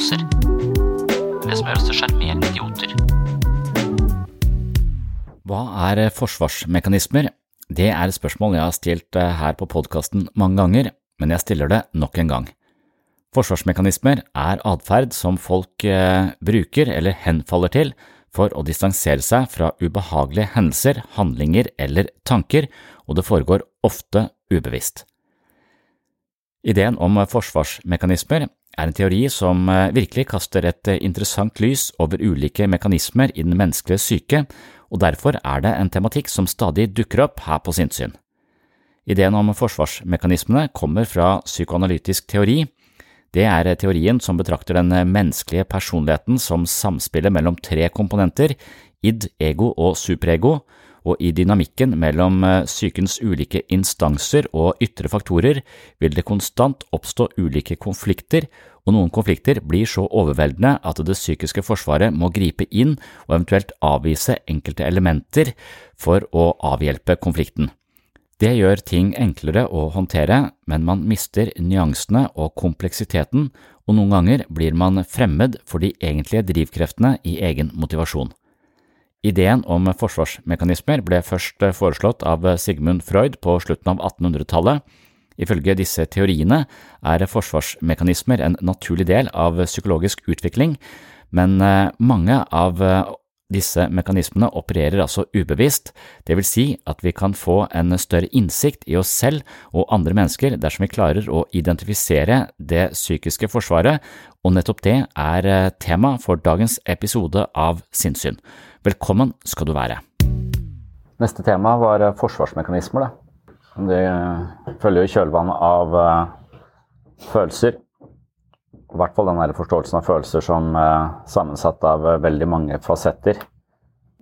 Fulle. Det som gjør oss til sjarmerende idioter. Hva er forsvarsmekanismer? Det er et spørsmål jeg har stilt eh, her på podkasten mange ganger, men jeg stiller det nok en gang. Forsvarsmekanismer er atferd som folk eh, bruker eller henfaller til for å distansere seg fra ubehagelige hendelser, handlinger eller tanker, og det foregår ofte ubevisst. Ideen om forsvarsmekanismer er en teori som eh, virkelig kaster et eh, interessant lys over ulike mekanismer i den menneskelige syke, og derfor er det en tematikk som stadig dukker opp her på sinnssyn. Ideen om forsvarsmekanismene kommer fra psykoanalytisk teori. Det er teorien som betrakter den menneskelige personligheten som samspillet mellom tre komponenter, id, ego og superego, og i dynamikken mellom psykens ulike instanser og ytre faktorer vil det konstant oppstå ulike konflikter, og noen konflikter blir så overveldende at det psykiske forsvaret må gripe inn og eventuelt avvise enkelte elementer for å avhjelpe konflikten. Det gjør ting enklere å håndtere, men man mister nyansene og kompleksiteten, og noen ganger blir man fremmed for de egentlige drivkreftene i egen motivasjon. Ideen om forsvarsmekanismer ble først foreslått av Sigmund Freud på slutten av 1800-tallet. Ifølge disse teoriene er forsvarsmekanismer en naturlig del av psykologisk utvikling, men mange av disse mekanismene opererer altså ubevisst, det vil si at vi kan få en større innsikt i oss selv og andre mennesker dersom vi klarer å identifisere det psykiske forsvaret, og nettopp det er tema for dagens episode av Sinnsyn. Velkommen skal du være. Neste tema var forsvarsmekanismer. Da. Det følger jo kjølvannet av følelser. I hvert fall den forståelsen av følelser som er sammensatt av veldig mange fasetter.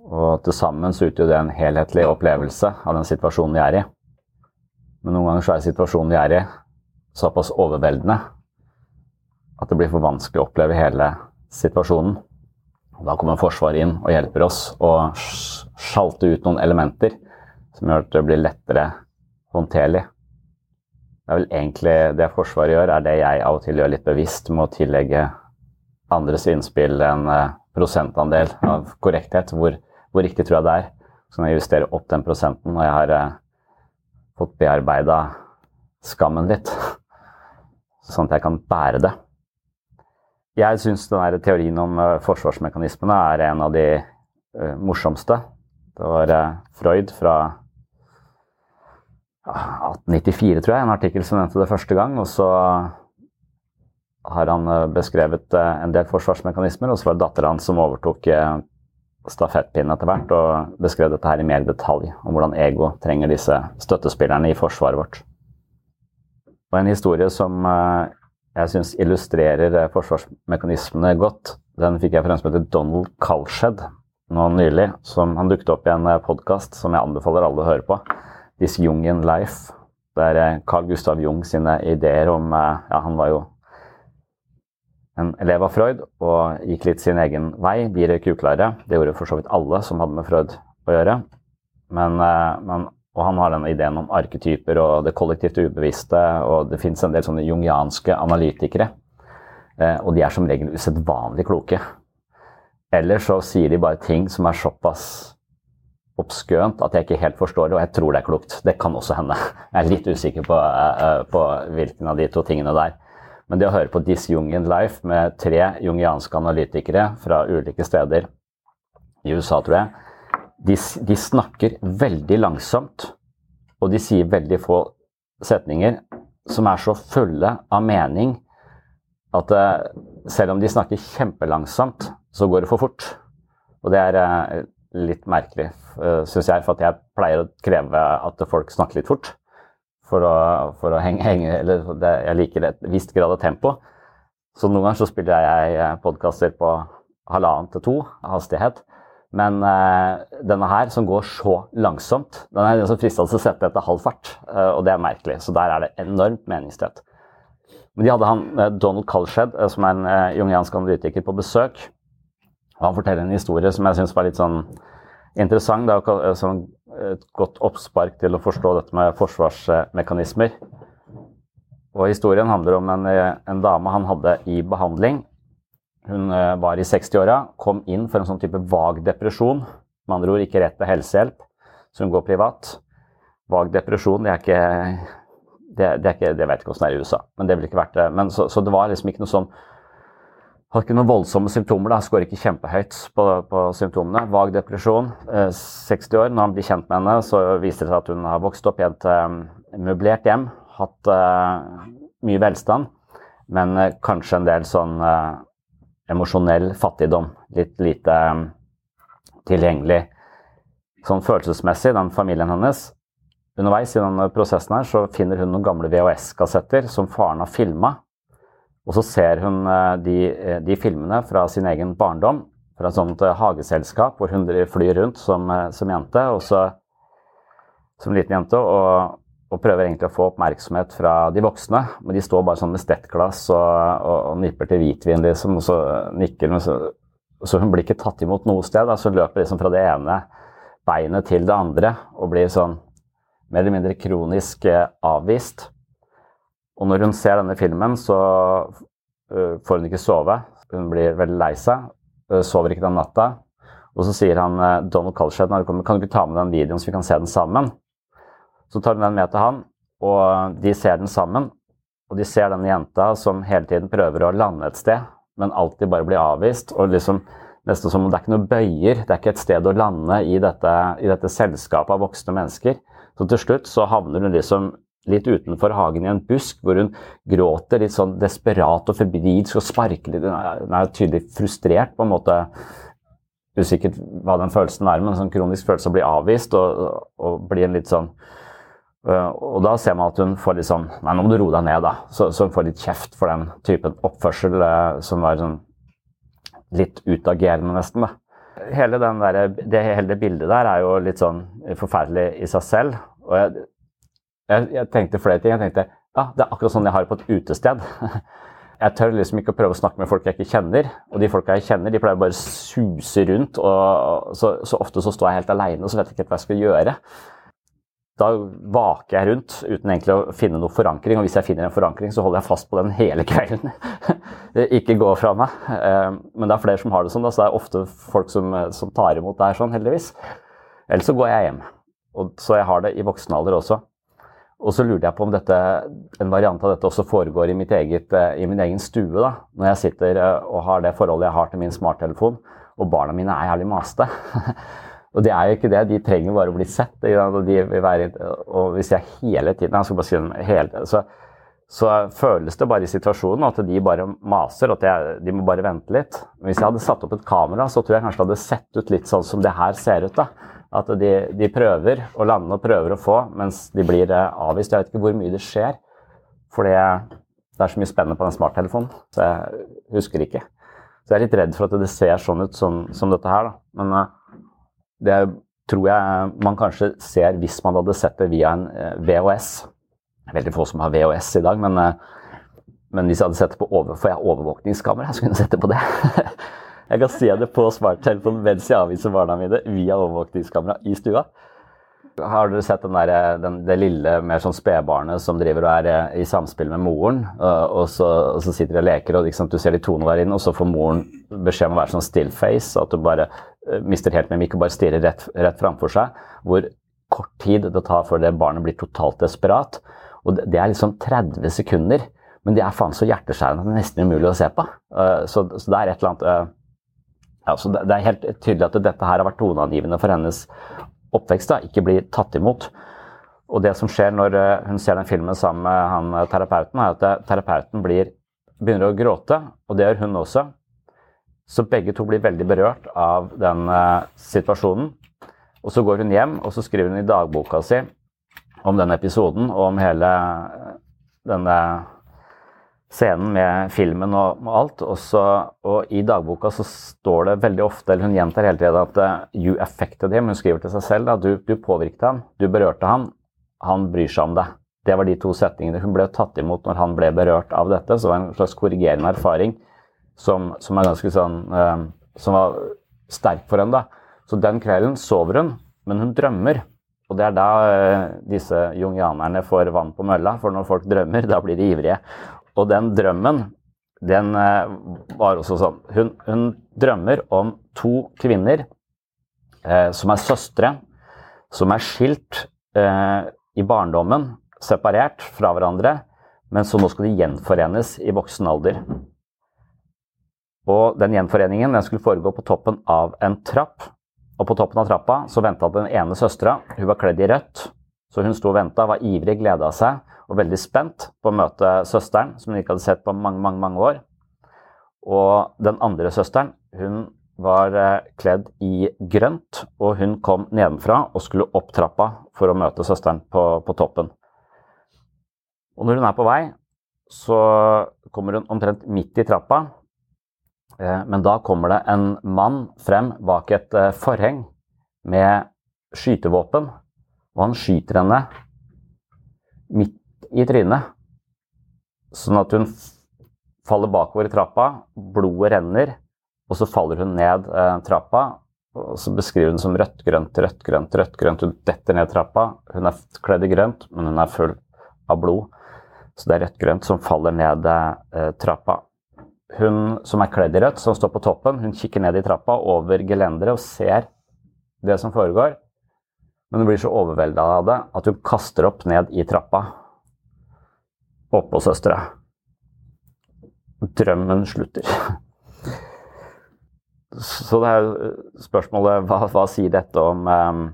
Og til sammen så utgjør det en helhetlig opplevelse av den situasjonen vi er i. Men noen ganger så er situasjonen vi er i såpass overveldende at det blir for vanskelig å oppleve hele situasjonen. Da kommer Forsvaret inn og hjelper oss å sjalte ut noen elementer som gjør at det blir lettere håndterlig. Det er vel egentlig det Forsvaret gjør, er det jeg av og til gjør litt bevisst med å tillegge andres innspill en eh, prosentandel av korrekthet. Hvor, hvor riktig tror jeg det er? Så kan jeg justere opp den prosenten når jeg har eh, fått bearbeida skammen litt. Sånn at jeg kan bære det. Jeg syns teorien om uh, forsvarsmekanismene er en av de morsomste. Det var Freud fra 1894, tror jeg, en artikkel som nevnte det første gang. Og så har han beskrevet en del forsvarsmekanismer, og så var det datteren hans som overtok stafettpinnen etter hvert og beskrev dette her i mer detalj, om hvordan ego trenger disse støttespillerne i forsvaret vårt. Og en historie som jeg syns illustrerer eh, forsvarsmekanismene godt. Den fikk jeg fra en som heter Donald Kalshed nå nylig. Som han dukket opp i en eh, podkast som jeg anbefaler alle å høre på. This Jungian Life. Der eh, Carl Gustav Jung sine ideer om Ja, han var jo en elev av Freud og gikk litt sin egen vei. De røyk uklare. Det gjorde for så vidt alle som hadde med Freud å gjøre. Men, men og han har denne ideen om arketyper og det kollektivt ubevisste. Og det fins en del sånne jungianske analytikere. Eh, og de er som regel usedvanlig kloke. Eller så sier de bare ting som er såpass obskønt at jeg ikke helt forstår det, og jeg tror det er klokt. Det kan også hende. Jeg er litt usikker på, uh, på hvilken av de to tingene der. Men det å høre på This Jungian Life med tre jungianske analytikere fra ulike steder i USA, tror jeg, de, de, snakker veldig langsomt, og de sier veldig få setninger som er så fulle av mening at uh, selv om de snakker kjempelangsomt, så går det for fort. Og det er litt merkelig, uh, eh, syns jeg, for at jeg pleier å kreve at folk snakker litt fort. For å, for å henge, henge, Eller det, jeg liker et visst grad av tempo. Så noen ganger så spiller jeg podkaster på halvannen til to hastighet. Men uh, denne her, som går så langsomt, den er så fristende å sette etter halv fart. Uh, og det er merkelig. Så der er det enormt meningstett. Men de hadde han uh, Donald Kalshed, som er en jungiansk analytiker, på besøk. Han forteller en historie som jeg syns var litt sånn interessant. Det er sånn, et godt oppspark til å forstå dette med forsvarsmekanismer. Og historien handler om en, en dame han hadde i behandling hun eh, var i 60-åra, kom inn for en sånn type vag depresjon. Med andre ord ikke rett til helsehjelp, så hun går privat. Vag depresjon, det er ikke det, det, er ikke, det vet ikke hvordan det er i USA, men det ville ikke vært det. Men så, så, det var liksom ikke noe sånn Hadde ikke noen voldsomme symptomer. da, Skårer ikke kjempehøyt på, på, symptomene. Vag depresjon. Eh, 60 år. Når han blir kjent med henne, så viser det seg at hun har vokst opp i et um, møblert hjem. Hatt uh, mye velstand, men kanskje en del sånn emosjonell fattigdom. Litt lite tilgjengelig sånn følelsesmessig, den familien hennes. Underveis i denne prosessen her så finner hun noen gamle VHS-kassetter som faren har filma. Og så ser hun uh, de, uh, de, filmene fra sin egen barndom, fra et sånt uh, hageselskap hvor hun flyr rundt som, som jente, og så, som liten jente. og og prøver egentlig å få oppmerksomhet fra de voksne. Men de står bare sånn med stettglass og, og, og nipper til hvitvin, liksom, og så nikker hun. Så, så, hun blir ikke tatt imot noe sted. Da. Så løper liksom fra det ene beinet til det andre og blir sånn mer eller mindre kronisk avvist. Og når hun ser denne filmen, så uh, får hun ikke sove. Hun blir veldig lei seg. Uh, sover ikke den natta. Og så sier han uh, Donald Colshed kan du ikke ta med den videoen så vi kan se den sammen? Så tar hun den med til han, og de ser den sammen. Og de ser denne jenta som hele tiden prøver å lande et sted, men alltid bare blir avvist. og liksom nesten som om Det er ikke noe bøyer, det er ikke et sted å lande i dette, i dette selskapet av voksne mennesker. Så til slutt så havner hun liksom litt utenfor hagen i en busk, hvor hun gråter litt sånn desperat og febrilsk og sparker litt. Hun er tydelig frustrert, på en måte. Usikkert hva den følelsen er, men en sånn kronisk følelse å bli avvist og, og bli en litt sånn Uh, og da ser man at hun får litt sånn Nei, nå må du roe deg ned, da. Så, så, hun får litt kjeft for den typen oppførsel uh, som var sånn litt utagerende, nesten. da. Hele, den der, det, hele det bildet der er jo litt sånn forferdelig i seg selv. Og jeg, jeg, jeg tenkte flere ting. Jeg tenkte ja, det er akkurat sånn jeg har det på et utested. jeg tør liksom ikke å prøve å snakke med folk jeg ikke kjenner. Og de folka jeg kjenner, de pleier bare å suse rundt. Og så, så ofte så står jeg helt aleine og så vet jeg ikke hva jeg skal gjøre. Da vaker jeg rundt uten egentlig å finne noe forankring. Og hvis jeg finner en forankring, så holder jeg fast på den hele kvelden. ikke gå fra meg. Eh, men det er flere som har det sånn, så det er ofte folk som, som tar imot det her sånn, heldigvis. Ellers så går jeg hjem. Og, så jeg har det i voksen alder også. Og så lurte jeg på om dette, en variant av dette også foregår i, eget, eh, i min egen stue. da, Når jeg sitter eh, og har det forholdet jeg har til min smarttelefon, og barna mine er jævlig maste. Og det er jo ikke det. De trenger bare å bli sett. Være, og hvis jeg hele tiden jeg skal bare si hele, så, så, føles det bare i situasjonen at de bare maser, at jeg, de må bare vente litt. Hvis jeg hadde satt opp et kamera, så tror jeg kanskje det hadde sett ut litt sånn som det her ser ut. da. At de, de prøver å lande og prøver å få, mens de blir eh, avvist. Jeg vet ikke hvor mye det skjer. For det er så mye spennende på den smarttelefonen, så jeg husker ikke. Så jeg er litt redd for at det ser sånn ut som, som dette her. da. Men uh, det tror jeg man kanskje ser hvis man hadde sett det via en eh, VHS. Veldig få som har VHS i dag, men, eh, men hvis jeg hadde sett det på over, For jeg overvåkningskamera, så kunne jeg sett det på det. Jeg kan se det på smarttelefonen mens jeg avviser barna mine via overvåkningskamera i stua. Har dere sett den der, den, det lille, mer sånn spedbarnet som driver og er eh, i samspill med moren, og så, og så sitter de og leker, og liksom, du ser de tonene der inne, og så får moren beskjed om å være sånn stillface, og at du bare uh, mister helt mimikk og bare stirrer rett, rett framfor seg. Hvor kort tid det tar før det barnet blir totalt desperat. Og det, det er liksom 30 sekunder, men det er faen så hjerteskjærende at det er nesten umulig å se på. Så, så, det er et eller annet ja, så det, er helt tydelig at dette her har vært toneangivende for hennes oppvekst da, ikke blir tatt imot. Og det som skjer når eh, hun ser den filmen sammen med han eh, terapeuten, er at eh, terapeuten blir, begynner å gråte, og det gjør hun også. Så begge to blir veldig berørt av den uh, situasjonen. Og så går hun hjem og så skriver hun i dagboka si om den episoden og om hele denne scenen med filmen og, og alt. Også, og i dagboka så står det veldig ofte, eller hun gjentar hele tiden at uh, 'you affected him'. Hun skriver til seg selv at du, du påvirket ham, du berørte ham, han bryr seg om deg. Det var de to setningene. Hun ble tatt imot når han ble berørt av dette. Så det var en slags korrigerende erfaring som, som sånn uh, Som var sterk for henne. da. Så den kvelden sover hun, men hun drømmer. Og det er da uh, disse jungianerne får vann på mølla, for når folk drømmer, da blir de ivrige. Og den drømmen, den eh, var også sånn Hun, hun drømmer om to kvinner eh, som er søstre, som er skilt eh, i barndommen, separert fra hverandre, men så nå skal de gjenforenes i voksen alder. Og den gjenforeningen den skulle foregå på toppen av en trapp. Og på toppen av trappa så venta den ene søstera. Hun var kledd i rødt, så hun sto og venta, var ivrig, gleda seg og veldig spent på å møte søsteren, som hun ikke hadde sett på mange, mange, mange år. Og den andre søsteren, hun var eh, kledd i grønt, og hun kom nedenfra og skulle opp trappa for å møte søsteren på, på toppen. Og når hun er på vei, så kommer hun omtrent midt i trappa, eh, men da kommer det en mann frem bak et eh, forheng med skytevåpen, og han skyter henne midt i trynet. Sånn at hun faller bakover i trappa, blodet renner, og så faller hun ned eh, trappa. og Så beskriver hun som rødt-grønt, rødt-grønt, rødt-grønt. Hun detter ned trappa. Hun er kledd i grønt, men hun er full av blod. Så det er rødt-grønt som faller ned eh, trappa. Hun som er kledd i rødt, som står på toppen, hun kikker ned i trappa over gelenderet og ser det som foregår. Men hun blir så overvelda av det at hun kaster opp ned i trappa oppå søstera. Drømmen slutter. Så det er spørsmålet hva, hva sier dette om, um,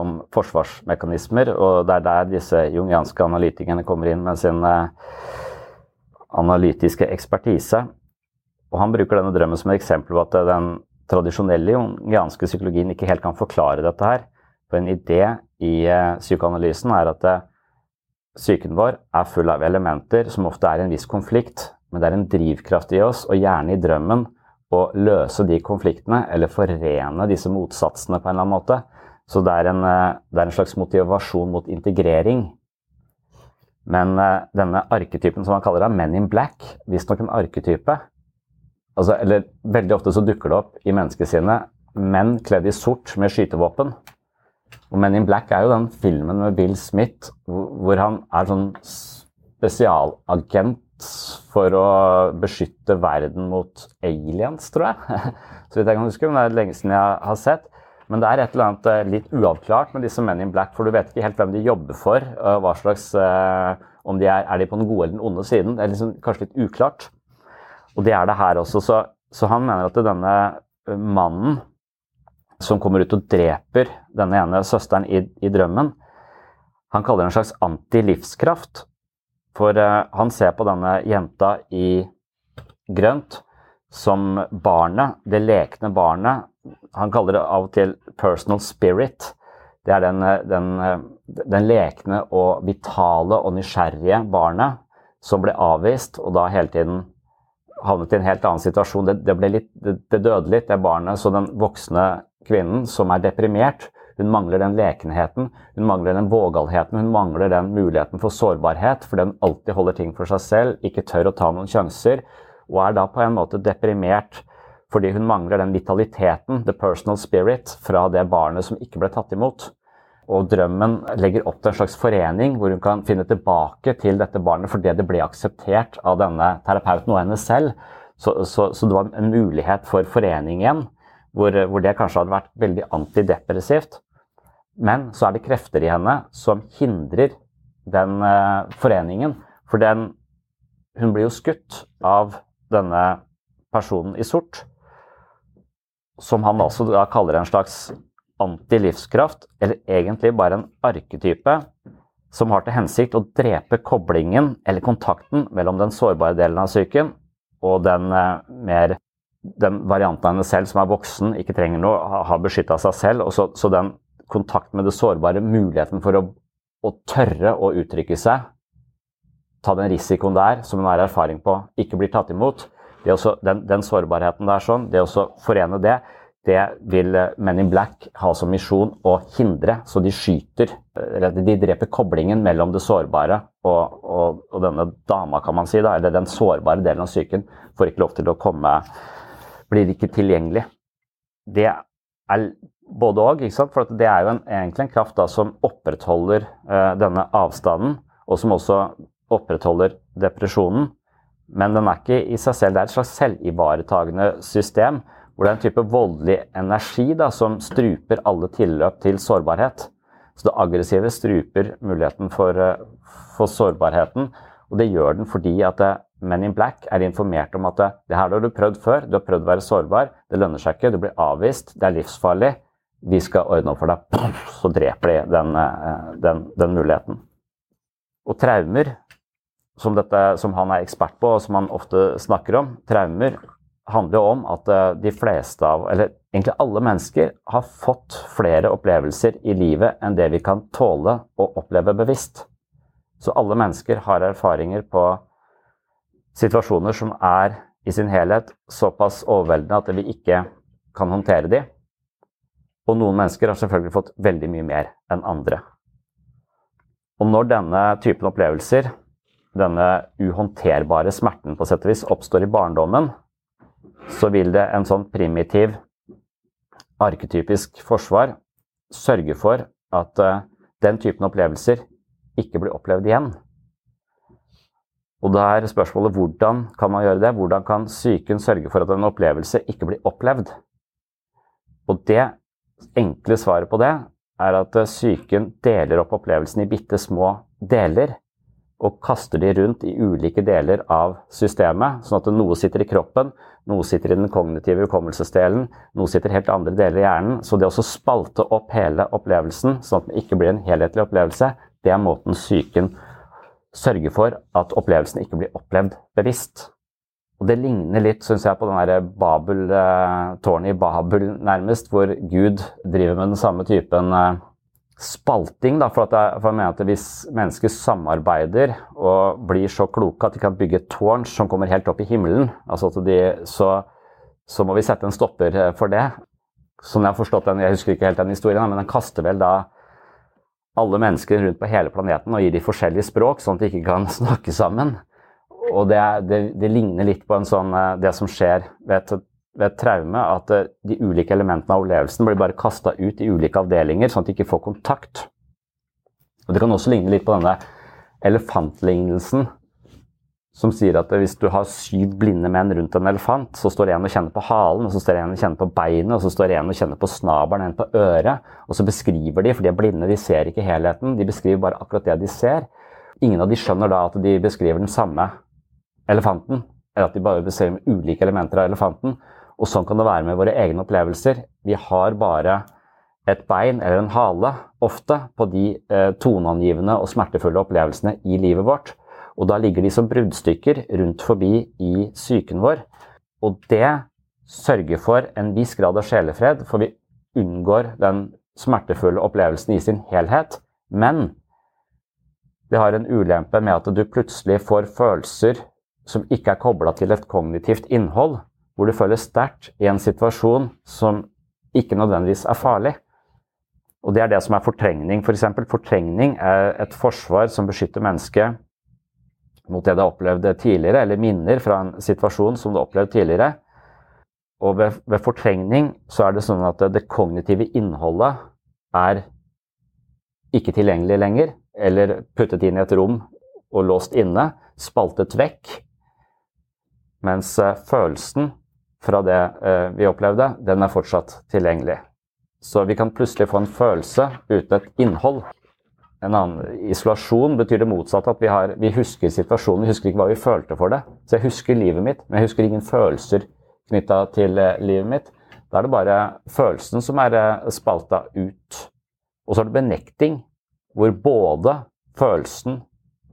om, forsvarsmekanismer? Og det er der disse jungianske analytikerne kommer inn med sin uh, analytiske ekspertise. Og han bruker denne drømmen som et eksempel på at den tradisjonelle jungianske psykologien ikke helt kan forklare dette her. For en idé i uh, psykoanalysen er at uh, Psyken vår er full av elementer som ofte er i en viss konflikt, men det er en drivkraft i oss, og gjerne i drømmen, å løse de konfliktene eller forene disse motsatsene på en eller annen måte. Så det er en, eh, det er en slags motivasjon mot integrering. Men denne arketypen som han kaller det, Men in Black, visstnok en arketype altså, Eller veldig ofte så dukker det opp i menneskesinnet menn kledd i sort med skytevåpen. Og Men in Black er jo den filmen med Bill Smith hvor han er sånn spesialagent for å beskytte verden mot aliens, tror jeg. Så vidt jeg kan huske, men det er lenge siden jeg har sett. Men det er et eller annet eh, litt uavklart med disse Men in Black, for du vet ikke helt hvem de jobber for. hva slags, eh, om de er, er de på den gode eller den onde siden. Det er liksom kanskje litt uklart. Og det er det her også. Så, så han mener at denne eh, mannen som kommer ut og dreper denne ene søsteren i, i drømmen, han kaller det en slags antilivskraft. For uh, han ser på denne jenta i grønt som barnet, det lekne barnet. Han kaller det av og til 'personal spirit'. Det er den, den, den lekne og vitale og nysgjerrige barnet som ble avvist, og da hele tiden havnet i en helt annen situasjon. Det, det, litt, det, det døde litt, det barnet. Så den voksne kvinnen som er deprimert, hun mangler den lekenheten, hun mangler den vågalheten, hun mangler den muligheten for sårbarhet, fordi hun alltid holder ting for seg selv, ikke tør å ta noen sjanser, og er da på en måte deprimert fordi hun mangler den vitaliteten, the personal spirit, fra det barnet som ikke ble tatt imot. Og drømmen legger opp til en slags forening hvor hun kan finne tilbake til dette barnet fordi det ble akseptert av denne terapeuten og henne selv. Så, så, så det var en mulighet for forening igjen, hvor, hvor det kanskje hadde vært veldig antidepressivt. Men så er det krefter i henne som hindrer den uh, foreningen. For den, hun blir jo skutt av denne personen i sort, som han også da kaller en slags antilivskraft, eller egentlig bare en arketype som har til hensikt å drepe koblingen eller kontakten mellom den sårbare delen av psyken og den uh, mer den varianten av henne selv som er voksen, ikke trenger noe, har beskytta seg selv. og så, så den kontakt med det sårbare, muligheten for å, å tørre å uttrykke seg, ta den risikoen der, som hun har erfaring på, ikke blir tatt imot. Også, den, den, sårbarheten der, sånn, det å forene det, det vil eh, Men in Black ha som misjon å hindre. Så de skyter De dreper koblingen mellom det sårbare og, og, og denne dama, kan man si, da, eller den sårbare delen av psyken, får ikke lov til å komme Blir ikke tilgjengelig. Det er både òg, for det er jo en, egentlig en kraft da, som opprettholder eh, denne avstanden, og som også opprettholder depresjonen. Men den er ikke i seg selv. Det er et slags selvivaretagende system hvor det er en type voldelig energi da, som struper alle tilløp til sårbarhet. Så det aggressive struper muligheten for, uh, for sårbarheten. Og det gjør den fordi at uh, Men in Black er informert om at det her har du prøvd før. Du har prøvd å være sårbar. Det lønner seg ikke. Du blir avvist. Det er livsfarlig vi skal ordne opp for deg, så dreper de den, eh, den, den muligheten. Og traumer, som, dette, som, han er ekspert på, og som han ofte snakker om, traumer handler om at eh, de fleste av, eller egentlig alle mennesker, har fått flere opplevelser i livet enn det vi kan tåle å oppleve bevisst. Så alle mennesker har erfaringer på situasjoner som er i sin helhet såpass overveldende at vi ikke kan håndtere de. Og noen mennesker har selvfølgelig fått veldig mye mer enn andre. Og når denne typen opplevelser, denne uhåndterbare smerten på sett og vis, oppstår i barndommen, så vil det en sånn primitiv, arketypisk forsvar sørge for at uh, den typen opplevelser ikke blir opplevd igjen. Og da er spørsmålet hvordan kan man gjøre det? Hvordan kan psyken sørge for at en opplevelse ikke blir opplevd? Og det enkle svaret på det er at eh, psyken deler opp opplevelsen i bitte små deler. Og kaster de rundt i ulike deler av systemet. Sånn at noe sitter i kroppen, noe sitter i den kognitive hukommelsesdelen, noe sitter i helt andre deler i hjernen. Så det å spalte opp hele opplevelsen, sånn at det ikke blir en helhetlig opplevelse, det er måten psyken sørger for at opplevelsen ikke blir opplevd bevisst. Og det ligner litt, synes jeg, på den Babel, eh, tårnet i Babel, nærmest, hvor Gud driver med den samme typen eh, spalting. Da, for, jeg, for jeg mener at hvis mennesker samarbeider og blir så kloke at de kan bygge tårn som kommer helt opp i himmelen, altså de, så, så, må vi sette en stopper eh, for det. Som jeg har forstått den, jeg husker ikke helt den historien, men den kaster vel da alle mennesker rundt på hele planeten og gir de forskjellige språk, sånn at de ikke kan snakke sammen. Og det, det, det ligner litt på sånn, eh, det som skjer ved et, ved et, traume, at eh, de ulike elementene av overlevelsen blir bare kasta ut i ulike avdelinger, sånn at de ikke får kontakt. Og Det kan også ligne litt på denne elefantlignelsen som sier at hvis du har syv blinde menn rundt en elefant, så står en og kjenner på halen, og så står en og kjenner på beinet, og så står en og kjenner på snabelen, en på øret. Og så beskriver de, for de er blinde, de ser ikke helheten, de beskriver bare akkurat det de ser. Ingen av de skjønner da at de beskriver den samme elefanten, eller at de bare beskriver ulike elementer av elefanten. Og sånn kan det være med våre egne opplevelser. Vi har bare et bein eller en hale, ofte, på de eh, toneangivende og smertefulle opplevelsene i livet vårt. Og da ligger de som bruddstykker rundt forbi i psyken vår. Og det sørger for en viss grad av sjelefred, for vi unngår den smertefulle opplevelsen i sin helhet. Men det har en ulempe med at du plutselig får følelser som ikke er kobla til et kognitivt innhold, hvor du føler sterkt i en situasjon som ikke nødvendigvis er farlig. Og det er det som er fortrengning, f.eks. For fortrengning er et forsvar som beskytter mennesket mot det du har opplevd tidligere, eller minner fra en situasjon som du har opplevd tidligere. Og ved, ved, fortrengning så er det sånn at det, kognitive innholdet er ikke tilgjengelig lenger, eller puttet inn i et rom og låst inne, spaltet vekk. Mens uh, følelsen fra det uh, vi opplevde, den er fortsatt tilgjengelig. Så vi kan plutselig få en følelse uten et innhold en annen isolasjon betyr det motsatte. At vi, har, vi, husker situasjonen, vi husker ikke hva vi følte for det. Så jeg husker livet mitt, men jeg husker ingen følelser knytta til eh, livet mitt. Da er det bare følelsen som er eh, spalta ut. Og så er det benekting, hvor både følelsen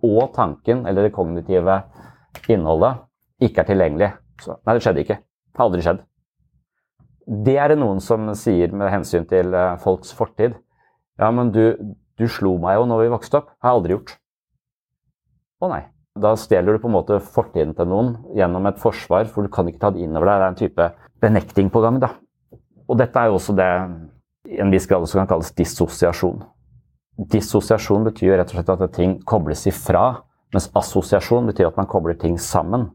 og tanken, eller det kognitive innholdet, ikke er tilgjengelig. Så, nei, det skjedde ikke. Det har aldri skjedd. Det er det noen som sier med hensyn til eh, folks fortid. Ja, men du, du slo meg jo når vi vokste opp. Har jeg aldri gjort. Å nei. Da stjeler du på en måte fortiden til noen gjennom et forsvar, for du kan ikke ta det innover deg. Det er en type benekting på gang. da. Og dette er jo også det i en viss grad som kan kalles dissosiasjon. Dissosiasjon betyr rett og slett at ting kobles ifra, mens assosiasjon betyr at man kobler ting sammen.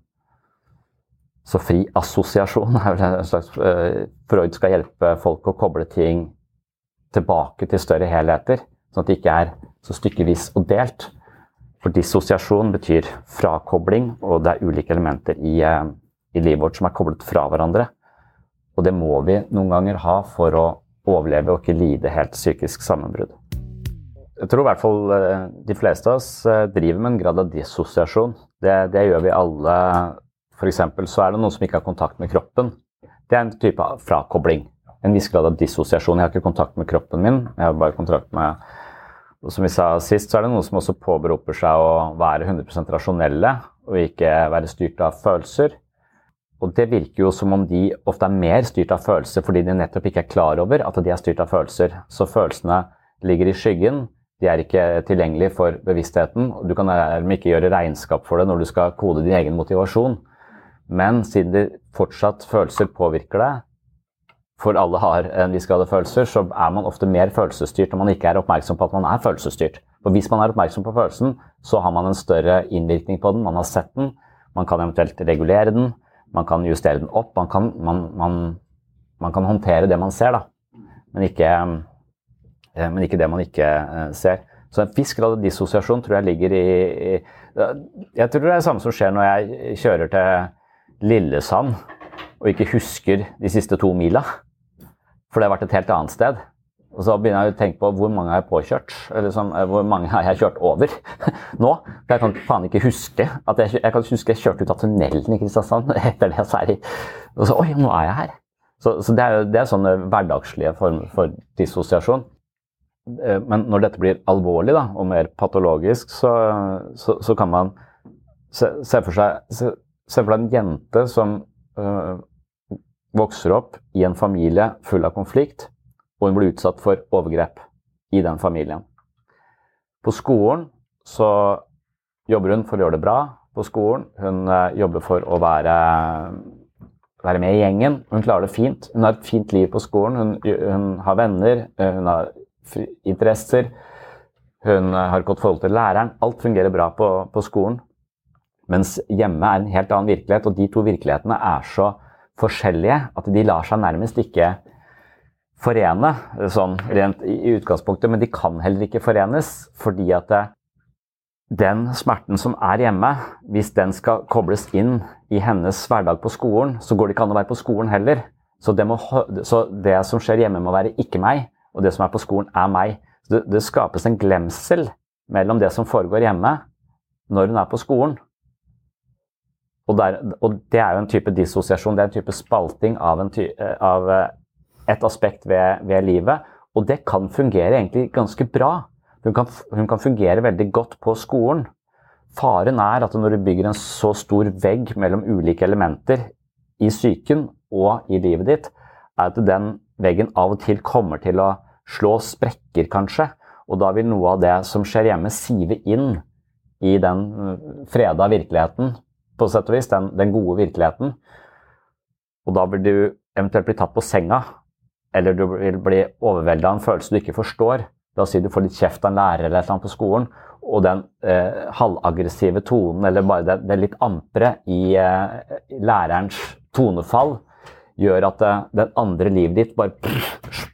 Så fri assosiasjon er vel en slags uh, Freud skal hjelpe folk å koble ting tilbake til større helheter. Sånn at det ikke er så stykkevis og delt. For dissosiasjon betyr frakobling, og det er ulike elementer i, eh, i livet vårt som er koblet fra hverandre. Og det må vi noen ganger ha for å overleve og ikke lide helt psykisk sammenbrudd. Jeg tror i hvert fall eh, de fleste av oss eh, driver med en grad av dissosiasjon. Det, det gjør vi alle. F.eks. så er det noen som ikke har kontakt med kroppen. Det er en type frakobling. En viss grad av dissosiasjon. Jeg har ikke kontakt med kroppen min, jeg har bare kontakt med og som vi sa sist, så er det noen som også påberoper seg å være 100% rasjonelle og ikke være styrt av følelser. Og det virker jo som om de ofte er mer styrt av følelser fordi de nettopp ikke er klar over at de er styrt av følelser. Så følelsene ligger i skyggen. De er ikke tilgjengelige for bevisstheten. og Du kan ikke gjøre regnskap for det når du skal kode din egen motivasjon. Men siden de fortsatt følelser påvirker deg, for alle har en viss grad av følelser, så er man ofte mer følelsesstyrt når man ikke er oppmerksom på at man er følelsesstyrt. For hvis man er oppmerksom på følelsen, så har man en større innvirkning på den. Man har sett den, man kan eventuelt regulere den, man kan justere den opp. Man kan, man, man, man kan håndtere det man ser, da. Men ikke, eh, men ikke det man ikke eh, ser. Så en viss grad av dissosiasjon tror jeg ligger i, i Jeg tror det er det samme som skjer når jeg kjører til Lillesand og ikke husker de siste to mila. For det har vært et helt annet sted. Og så begynner jeg å tenke på hvor mange har jeg påkjørt? Sånn, hvor mange har jeg kjørt over nå? For jeg kan faen ikke huske at jeg, jeg kan huske jeg kjørte ut av tunnelen i Kristiansand etter det. Så er jeg, og så Oi, nå er jeg her! Så, så det er, det er sånne hverdagslige former for dissosiasjon. Eh, men når dette blir alvorlig da, og mer patologisk, så, så, så kan man se, se, for seg se, se for deg en jente som øh, vokser opp i en familie full av konflikt, og hun blir utsatt for overgrep i den familien. På skolen så jobber hun for å gjøre det bra på skolen. Hun uh, jobber for å være, være, med i gjengen. Hun klarer det fint. Hun har et fint liv på skolen. Hun, hun har venner, hun har interesser. Hun har et godt forhold til læreren. Alt fungerer bra på, på skolen. Mens hjemme er en helt annen virkelighet, og de to virkelighetene er så forskjellige at de lar seg nærmest ikke forene sånn rent i utgangspunktet, men de kan heller ikke forenes fordi at det, den smerten som er hjemme, hvis den skal kobles inn i hennes hverdag på skolen, så går det ikke an å være på skolen heller. Så det, må, så det som skjer hjemme, må være ikke meg, og det som er på skolen, er meg. Det, det, skapes en glemsel mellom det som foregår hjemme, når hun er på skolen. Og, der, og det er jo en type dissosiasjon, det er en type spalting av, ty, av eh, et aspekt ved, ved, livet. Og det kan fungere egentlig ganske bra. Hun kan, hun kan fungere veldig godt på skolen. Faren er at når du bygger en så stor vegg mellom ulike elementer i psyken og i livet ditt, er at den veggen av og til kommer til å slå sprekker, kanskje. Og da vil noe av det som skjer hjemme, sive inn i den øh, freda virkeligheten, på sett og vis. Den, den gode virkeligheten. Og da vil du eventuelt bli tatt på senga, eller du vil bli overvelda av en følelse du ikke forstår. La oss si du får litt kjeft av en lærer eller noe på skolen, og den eh, halvaggressive tonen, eller bare det, det litt ampre i eh, lærerens tonefall, gjør at det, det andre livet ditt bare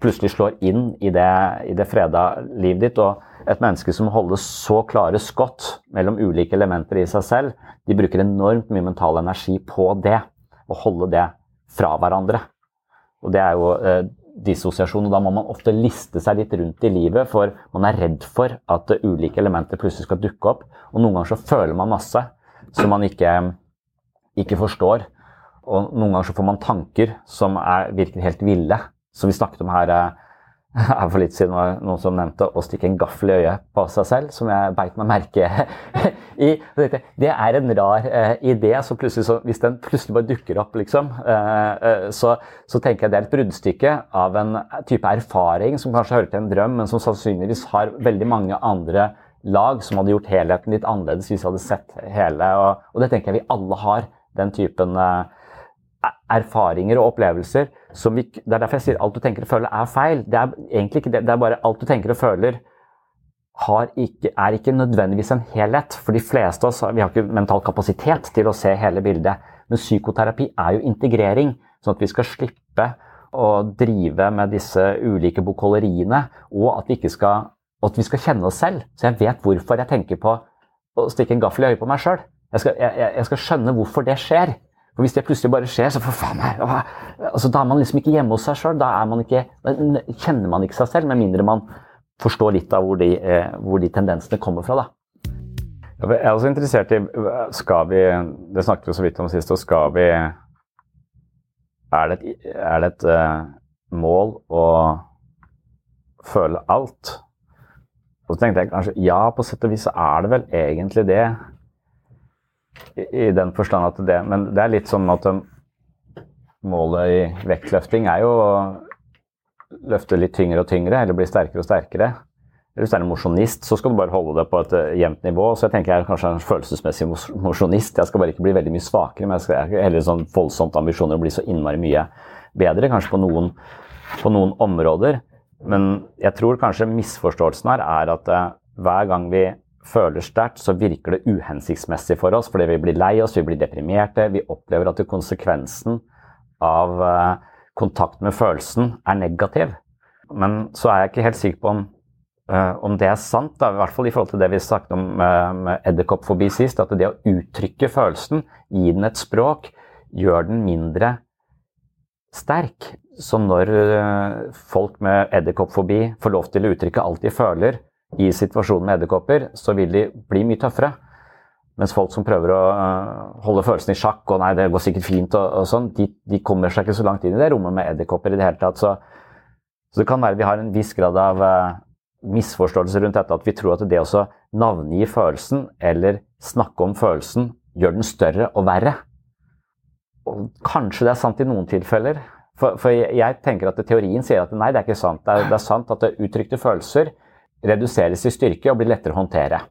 plutselig slår inn i det, i det freda livet ditt. Og et menneske som holder så klare skott mellom ulike elementer i seg selv, de bruker enormt mye mental energi på det. Å holde det fra hverandre. Og det er jo eh, dissosiasjon, og da må man ofte liste seg litt rundt i livet, for man er redd for at ulike elementer plutselig skal dukke opp. Og noen ganger så føler man masse som man ikke, ikke forstår. Og noen ganger så får man tanker som er, virker helt ville. Som vi snakket om her, eh, her for litt siden, var noen som nevnte å stikke en gaffel i øyet på seg selv, som jeg beit meg merke i. Det er en rar eh, idé. Så så, hvis den plutselig bare dukker opp, liksom, eh, eh, så, så, tenker jeg det er et bruddstykke av en type erfaring som kanskje hører til en drøm, men som sannsynligvis har veldig mange andre lag som hadde gjort helheten litt annerledes hvis vi hadde sett hele. Og, og det tenker jeg vi alle har. Den typen eh, erfaringer og opplevelser som vi, Det er derfor jeg sier alt du tenker og føler er feil. Det er egentlig ikke det. Det er bare alt du tenker og føler ikke, er ikke nødvendigvis en helhet. For de fleste av oss vi har ikke mental kapasitet til å se hele bildet. Men psykoterapi er jo integrering, sånn at vi skal slippe å drive med disse ulike bokholderiene, og at vi, skal, at vi skal kjenne oss selv. Så jeg vet hvorfor jeg tenker på å stikke en gaffel i øyet på meg sjøl. Jeg, jeg, jeg skal skjønne hvorfor det skjer. For Hvis det plutselig bare skjer, så for faen meg, altså, da er man liksom ikke hjemme hos seg sjøl. Da, da, kjenner man ikke seg selv, med mindre man forstår litt av hvor de, eh, hvor de tendensene kommer fra. da. Jeg er også interessert i skal vi, Det snakket vi så vidt om sist. og skal vi, Er det et, er det et uh, mål å føle alt? Og så tenkte jeg kanskje ja, på sett og vis så er det vel egentlig det i, den forstand at det Men det er litt sånn at målet i vektløfting er jo å løfte litt tyngre og tyngre, eller bli sterkere og sterkere. Hvis du er en mosjonist, så skal du bare holde det på et uh, jevnt nivå. Så jeg tenker jeg er kanskje en følelsesmessig mosjonist. Jeg skal bare ikke bli veldig mye svakere, men jeg skal heller sånn voldsomt ambisjoner å bli så innmari mye bedre, kanskje på noen, på noen områder. Men jeg tror kanskje misforståelsen her er at uh, hver gang vi føler sterkt, så virker det uhensiktsmessig for oss fordi vi blir lei oss, vi blir deprimerte. Vi opplever at konsekvensen av eh, kontakt med følelsen er negativ. Men så er jeg ikke helt sikker på om, uh, om det er sant, da. i hvert fall i forhold til det vi snakket om med edderkoppfobi sist. At det å uttrykke følelsen, gi den et språk, gjør den mindre sterk. Så når uh, folk med edderkoppfobi får lov til å uttrykke alt de føler, i situasjonen med edderkopper, så vil de bli mye tøffere. Mens folk som prøver å uh, holde følelsene i sjakk og nei, det går sikkert fint, og, og sånn, de, de, kommer seg ikke så langt inn i det rommet med edderkopper i det hele tatt. Så, så, det kan være vi har en viss grad av uh, misforståelse rundt dette, at vi tror at det å navngi følelsen eller snakke om følelsen gjør den større og verre. Og kanskje det er sant i noen tilfeller. For, for jeg, tenker at teorien sier at nei, det er ikke sant. Det er, det er sant at det uttrykte følelser reduseres i styrke og blir lettere å håndtere.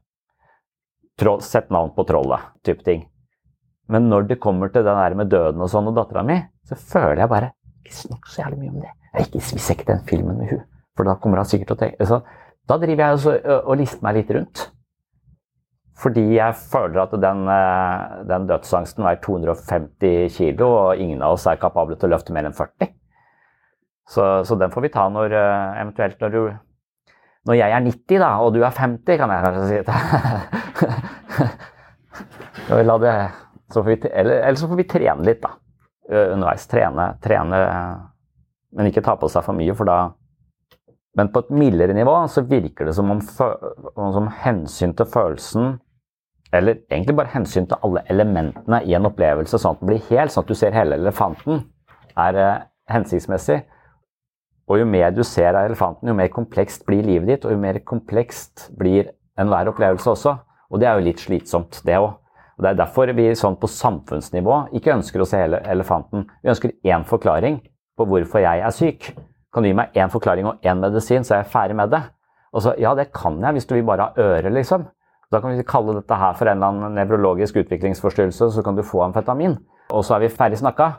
Troll, sett navn på trollet, type ting. Men når det kommer til det der med døden og sånn og dattera mi, så føler jeg bare Ikke snakk så jævlig mye om det. Jeg ikke, vi ikke den filmen med hun, for da kommer han sikkert til å tenke så, Da driver jeg også og lister meg litt rundt. Fordi jeg føler at den, den dødsangsten veier 250 kilo, og ingen av oss er kapable til å løfte mer enn 40. Så, så den får vi ta når eventuelt når du Når jeg er 90, da, og du er 50, kan jeg kanskje si. La det, vi, eller, eller så får vi trene litt, da. Underveis. Trene, trene, men ikke ta på seg for mye, for da Men på et mildere nivå så virker det som om, som hensyn til følelsen eller egentlig bare hensyn til alle elementene i en opplevelse, sånn at den blir hel, sånn at du ser hele elefanten, er hensiktsmessig. Og jo mer du ser av elefanten, jo mer komplekst blir livet ditt, og jo mer komplekst blir enhver opplevelse også. Og det er jo litt slitsomt, det òg. Og Det er derfor vi sånn på samfunnsnivå ikke ønsker å se hele elefanten. Vi ønsker én forklaring på hvorfor jeg er syk. Kan du gi meg én forklaring og én medisin, så er jeg ferdig med det? Og så, Ja, det kan jeg hvis du vil bare ha øre, liksom. Da kan vi kalle dette her for en eller annen nevrologisk utviklingsforstyrrelse, så kan du få amfetamin. Og så er vi ferdig snakka.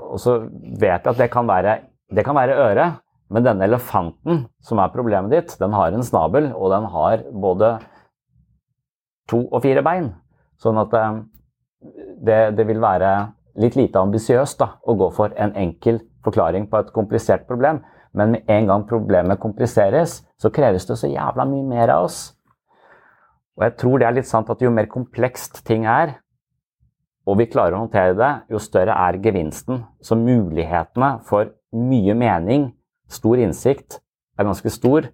Og så vet vi at det kan være, det kan være øret, men denne elefanten som er problemet ditt, den har en snabel, og den har både to og fire bein. Sånn at eh, det, det vil være litt lite ambisiøst å gå for en enkel forklaring på et komplisert problem. Men med en gang problemet kompliseres, så kreves det så jævla mye mer av oss. Og jeg tror det er litt sant at jo mer komplekst ting er, og vi klarer å håndtere det, jo større er gevinsten. Så mulighetene for mye mening, stor innsikt, er ganske stor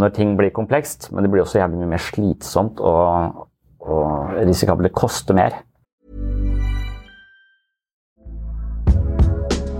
når ting blir komplekst, men det blir også jævlig mye mer slitsomt og, og risikabelt. Det koster mer.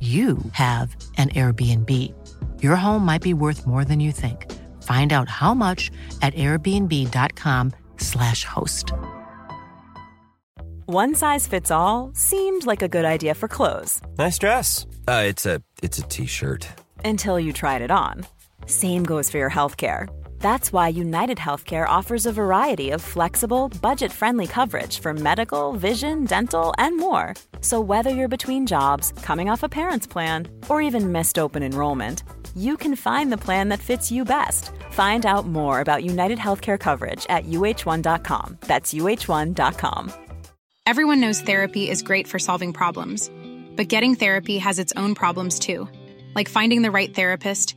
you have an Airbnb. Your home might be worth more than you think. Find out how much at airbnb.com/slash host. One size fits all seemed like a good idea for clothes. Nice dress. Uh, it's a it's a t-shirt. Until you tried it on. Same goes for your healthcare. That's why United Healthcare offers a variety of flexible, budget friendly coverage for medical, vision, dental, and more. So, whether you're between jobs, coming off a parent's plan, or even missed open enrollment, you can find the plan that fits you best. Find out more about United Healthcare coverage at uh1.com. That's uh1.com. Everyone knows therapy is great for solving problems, but getting therapy has its own problems too, like finding the right therapist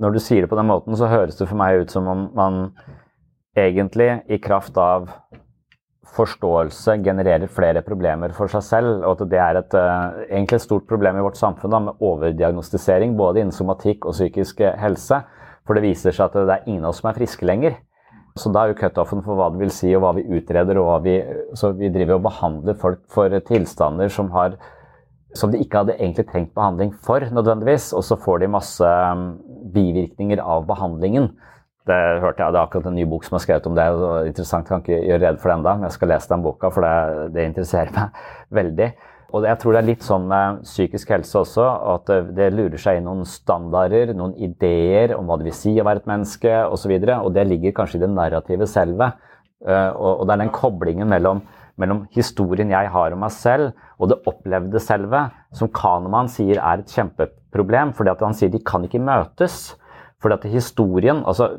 Når du sier det på den måten, så høres det for meg ut som om man egentlig, i kraft av forståelse, genererer flere problemer for seg selv. Og at det er et, uh, egentlig et stort problem i vårt samfunn da, med overdiagnostisering både innen somatikk og psykisk helse. For det viser seg at det er ingen av oss som er friske lenger. Så da er jo cutoffen for hva det vil si, og hva vi utreder. og hva vi, Så vi driver og behandler folk for tilstander som har som de ikke hadde egentlig trengt behandling for, nødvendigvis. Og så får de masse bivirkninger av behandlingen. Det hørte jeg, det er akkurat en ny bok som er skrevet om det. og er interessant, Jeg kan ikke gjøre rede for det ennå, men jeg skal lese den boka, for det, det, interesserer meg veldig. Og jeg tror det er litt sånn med psykisk helse også, at det lurer seg inn noen standarder, noen ideer om hva det vil si å være et menneske osv. Og, så og det ligger kanskje i det narrative selve. Eh, og det er den koblingen mellom, mellom historien jeg har om meg selv, og det opplevde selve, som Kahneman sier er et kjempeproblem. fordi han sier de kan ikke møtes. Fordi at historien, altså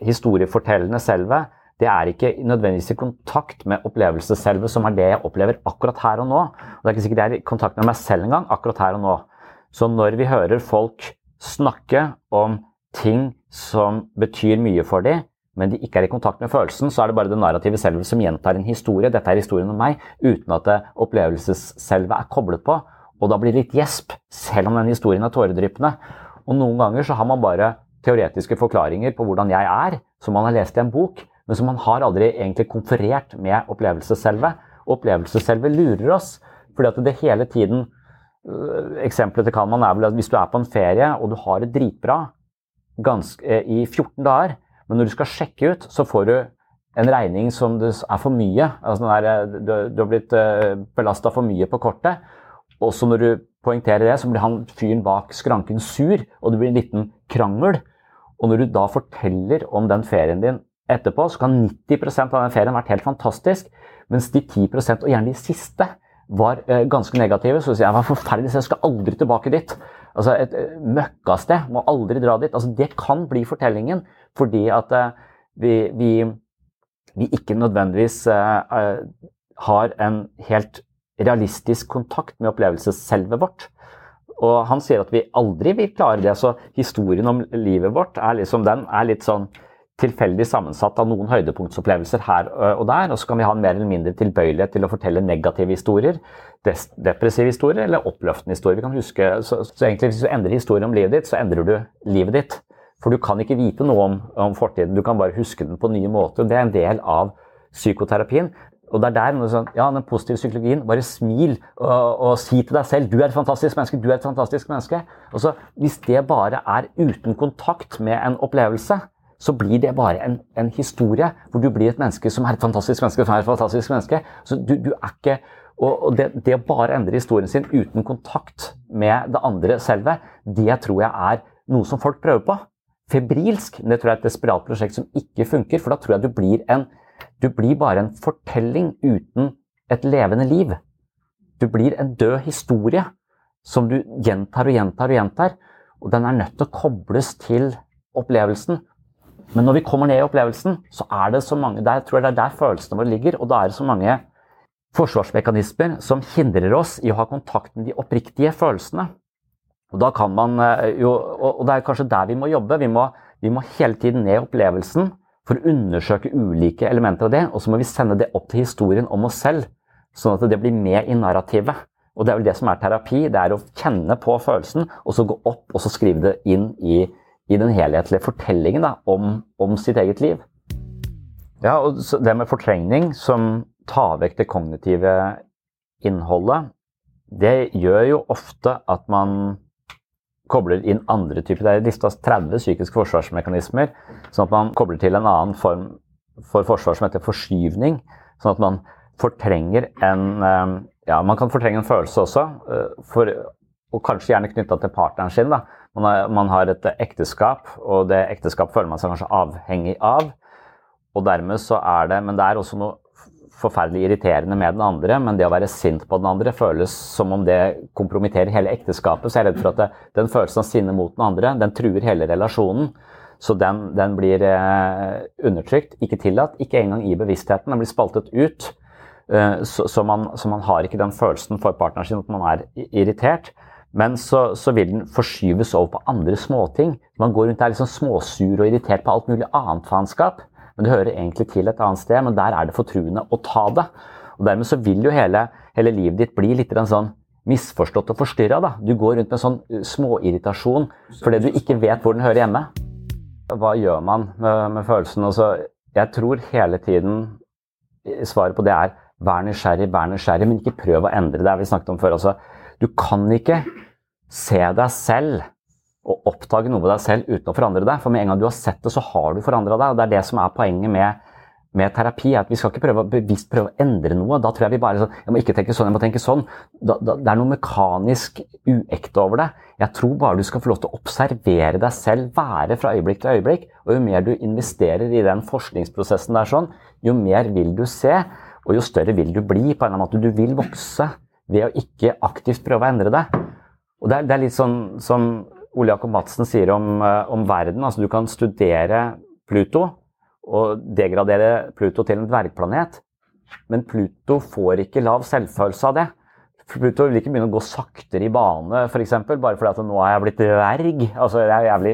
historiefortellende selve, det er ikke nødvendigvis i kontakt med opplevelsesselve, som er det jeg opplever akkurat her og nå. Og det er ikke sikkert jeg er i kontakt med meg selv engang akkurat her og nå. Så når vi hører folk snakke om ting som betyr mye for dem, men de ikke er i kontakt med følelsen, så er det bare det narrative selve som gjentar en historie. Dette er historien om meg, uten at opplevelsesselvet er koblet på. Og da blir det litt gjesp, selv om den historien er tåredryppende. Og noen ganger så har man bare teoretiske forklaringer på hvordan jeg er, som man har lest i en bok, men som man har aldri egentlig konferert med opplevelsesselvet. Opplevelsesselvet lurer oss, fordi at det hele tiden øh, Eksempelet til Kalman er vel at hvis du er på en ferie og du har det dritbra ganske, eh, i 14 dager, men når du skal sjekke ut, så får du en regning som det er for mye. Altså der, eh, du, du, har blitt eh, belasta for mye på kortet. Og så når du poengterer det, så blir han fyren bak skranken sur, og det blir en liten krangel. Og når du da forteller om den ferien din etterpå, så kan 90% av den ferien vært helt fantastisk, mens de 10% og gjerne de siste, var eh, ganske negative. Så sier jeg var forferdelig, så jeg skal aldri tilbake dit. Altså Et møkkasted, må aldri dra dit. Altså Det kan bli fortellingen, fordi at vi, vi vi ikke nødvendigvis eh, eh, har en helt realistisk kontakt med opplevelsesselvet vårt. Og han sier at vi aldri vil klare det. Så historien om livet vårt er liksom den er litt sånn tilfeldig sammensatt av noen høydepunktsopplevelser her og der. Og så kan vi ha en mer eller mindre tilbøyelighet til å fortelle negative historier, depressive historier eller oppløftende historier. Vi kan huske, så, så egentlig Hvis du endrer historien om livet ditt, så endrer du livet ditt. For du kan ikke vite noe om, om, fortiden, du kan bare huske den på nye måter. Det er en del av psykoterapien. Og det er der sånn, ja, den positive psykologien Bare smil og, og, si til deg selv du er et fantastisk menneske. du er et fantastisk menneske. Og så, Hvis det bare er uten kontakt med en opplevelse, så blir det bare en, en historie hvor du blir et menneske som er et fantastisk menneske. som er et fantastisk menneske. Så du, du er ikke, og, det, det å bare endre historien sin uten kontakt med det andre selve, det tror jeg er noe som folk prøver på febrilsk. Men det tror jeg er et desperat prosjekt som ikke funker, for da tror jeg du blir en Du blir bare en fortelling uten et levende liv. Du blir en død historie som du gjentar og gjentar og gjentar. Og den er nødt til å kobles til opplevelsen. Men når vi kommer ned i opplevelsen, så er det så mange der tror jeg det er der følelsene våre ligger. Og da er det så mange forsvarsmekanismer som hindrer oss i å ha kontakt med de oppriktige følelsene. Og, da kan man, eh, jo, og det er kanskje der vi må jobbe. Vi må, vi må hele tiden ned i opplevelsen for å undersøke ulike elementer av det. Og så må vi sende det opp til historien om oss selv, sånn at det blir med i narrativet. Og det er vel det som er terapi. Det er å kjenne på følelsen, og så gå opp og så skrive det inn i, i den helhetlige fortellingen da, om, om, sitt eget liv. Ja, og det med fortrengning som tar vekk det kognitive innholdet, det gjør jo ofte at man kobler inn andre typer Det er lista 30 psykiske forsvarsmekanismer, sånn at man kobler til en annen form for forsvar som heter forskyvning. Sånn at man fortrenger en eh, Ja, man kan fortrenge en følelse også, eh, for, og kanskje gjerne knytta til partneren sin. Da. Man, har, man har et ekteskap, og det ekteskap føler man seg kanskje avhengig av. Og dermed så er det Men det er også noe forferdelig irriterende med den andre, men det å være sint på den andre føles som om det kompromitterer hele ekteskapet. Så jeg er redd for at det, den følelsen av sinne mot den andre, den truer hele relasjonen. Så den, den blir eh, undertrykt, ikke tillatt, ikke engang i bevisstheten. Den blir spaltet ut. Eh, så, så, man, så, man, har ikke den følelsen for partneren sin at man er irritert. Men så, så vil den forskyves over på andre småting. Man går rundt der er liksom småsur og irritert på alt mulig annet faenskap. Men det hører egentlig til et annet sted, men der er det fortruende å ta det. Og Dermed så vil jo hele, hele livet ditt bli litt sånn misforstått og forstyrra. Du går rundt med sånn uh, småirritasjon fordi du ikke vet hvor den hører hjemme. Hva gjør man med, med følelsen? Altså, jeg tror hele tiden svaret på det er vær nysgjerrig, vær nysgjerrig, men ikke prøv å endre det. vi snakket om før. Altså, du kan ikke se deg selv og oppdage noe ved deg selv uten å forandre deg. For med en gang du har sett det, så har du forandra deg. og Det er det som er poenget med, med terapi. at Vi skal ikke prøve, bevisst prøve å endre noe. Da tror jeg vi bare sånn Jeg må ikke tenke sånn, jeg må tenke sånn. Da, da, det er noe mekanisk uekte over det. Jeg tror bare du skal få lov til å observere deg selv, være fra øyeblikk til øyeblikk. Og jo mer du investerer i den forskningsprosessen der sånn, jo mer vil du se, og jo større vil du bli. på en eller annen måte. Du vil vokse ved å ikke aktivt prøve å endre det. Og det er, det er litt sånn som Ole Jakob Madsen sier om, eh, om, verden. Altså du kan studere Pluto og degradere Pluto til en dvergplanet. Men Pluto får ikke lav selvfølelse av det. Pluto vil ikke begynne å gå saktere i bane, f.eks. Bare fordi at nå er jeg blitt dverg. Altså, jeg er jævlig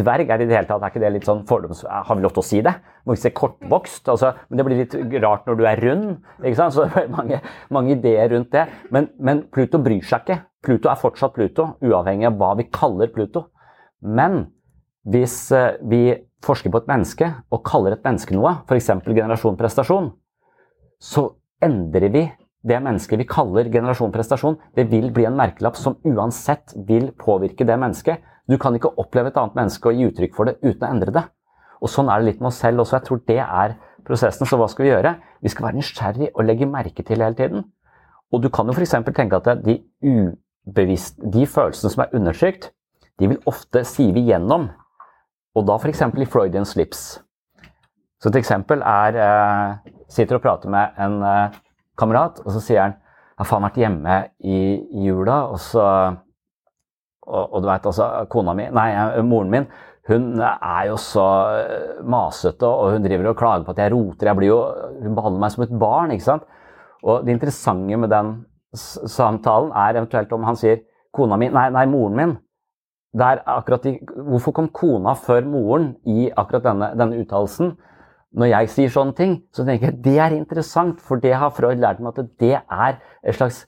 Dverg er det i det hele tatt, er ikke det litt sånn fordoms... Har vi lov til å si det? Må ikke se kortvokst. Altså, men det blir litt rart når du er rund. ikke sant? Så det er mange, mange ideer rundt det. Men, men Pluto bryr seg ikke. Pluto er fortsatt Pluto, uavhengig av hva vi kaller Pluto. Men hvis eh, vi forsker på et menneske og kaller et menneske noe, f.eks. generasjon prestasjon, så endrer vi det mennesket vi kaller generasjon prestasjon. Det vil bli en merkelapp som uansett vil påvirke det mennesket. Du kan ikke oppleve et annet menneske og gi uttrykk for det uten å endre det. Og Sånn er det litt med oss selv også. Jeg tror det er prosessen. Så hva skal vi gjøre? Vi skal være nysgjerrig og legge merke til hele tiden. Og du kan jo f.eks. tenke at de, ubevisst, de følelsene som er undertrykt, de vil ofte sive igjennom. Og da f.eks. i Freudian slips. Så et eksempel er eh, Sitter og prater med en eh, kamerat, og så sier han jeg har faen vært hjemme i, i jula, og så og, og, du vet altså, kona mi, nei, moren min hun er jo så eh, masete, og hun driver og klager på at jeg roter. Jeg blir jo, hun behandler meg som et barn. ikke sant? Og det interessante med den samtalen er eventuelt om han sier kona mi, nei, nei moren min. Der akkurat de, hvorfor kom kona før moren i akkurat denne, denne uttalelsen? Når jeg sier sånne ting, så tenker jeg det er interessant, for det har Freud lært meg at det er et slags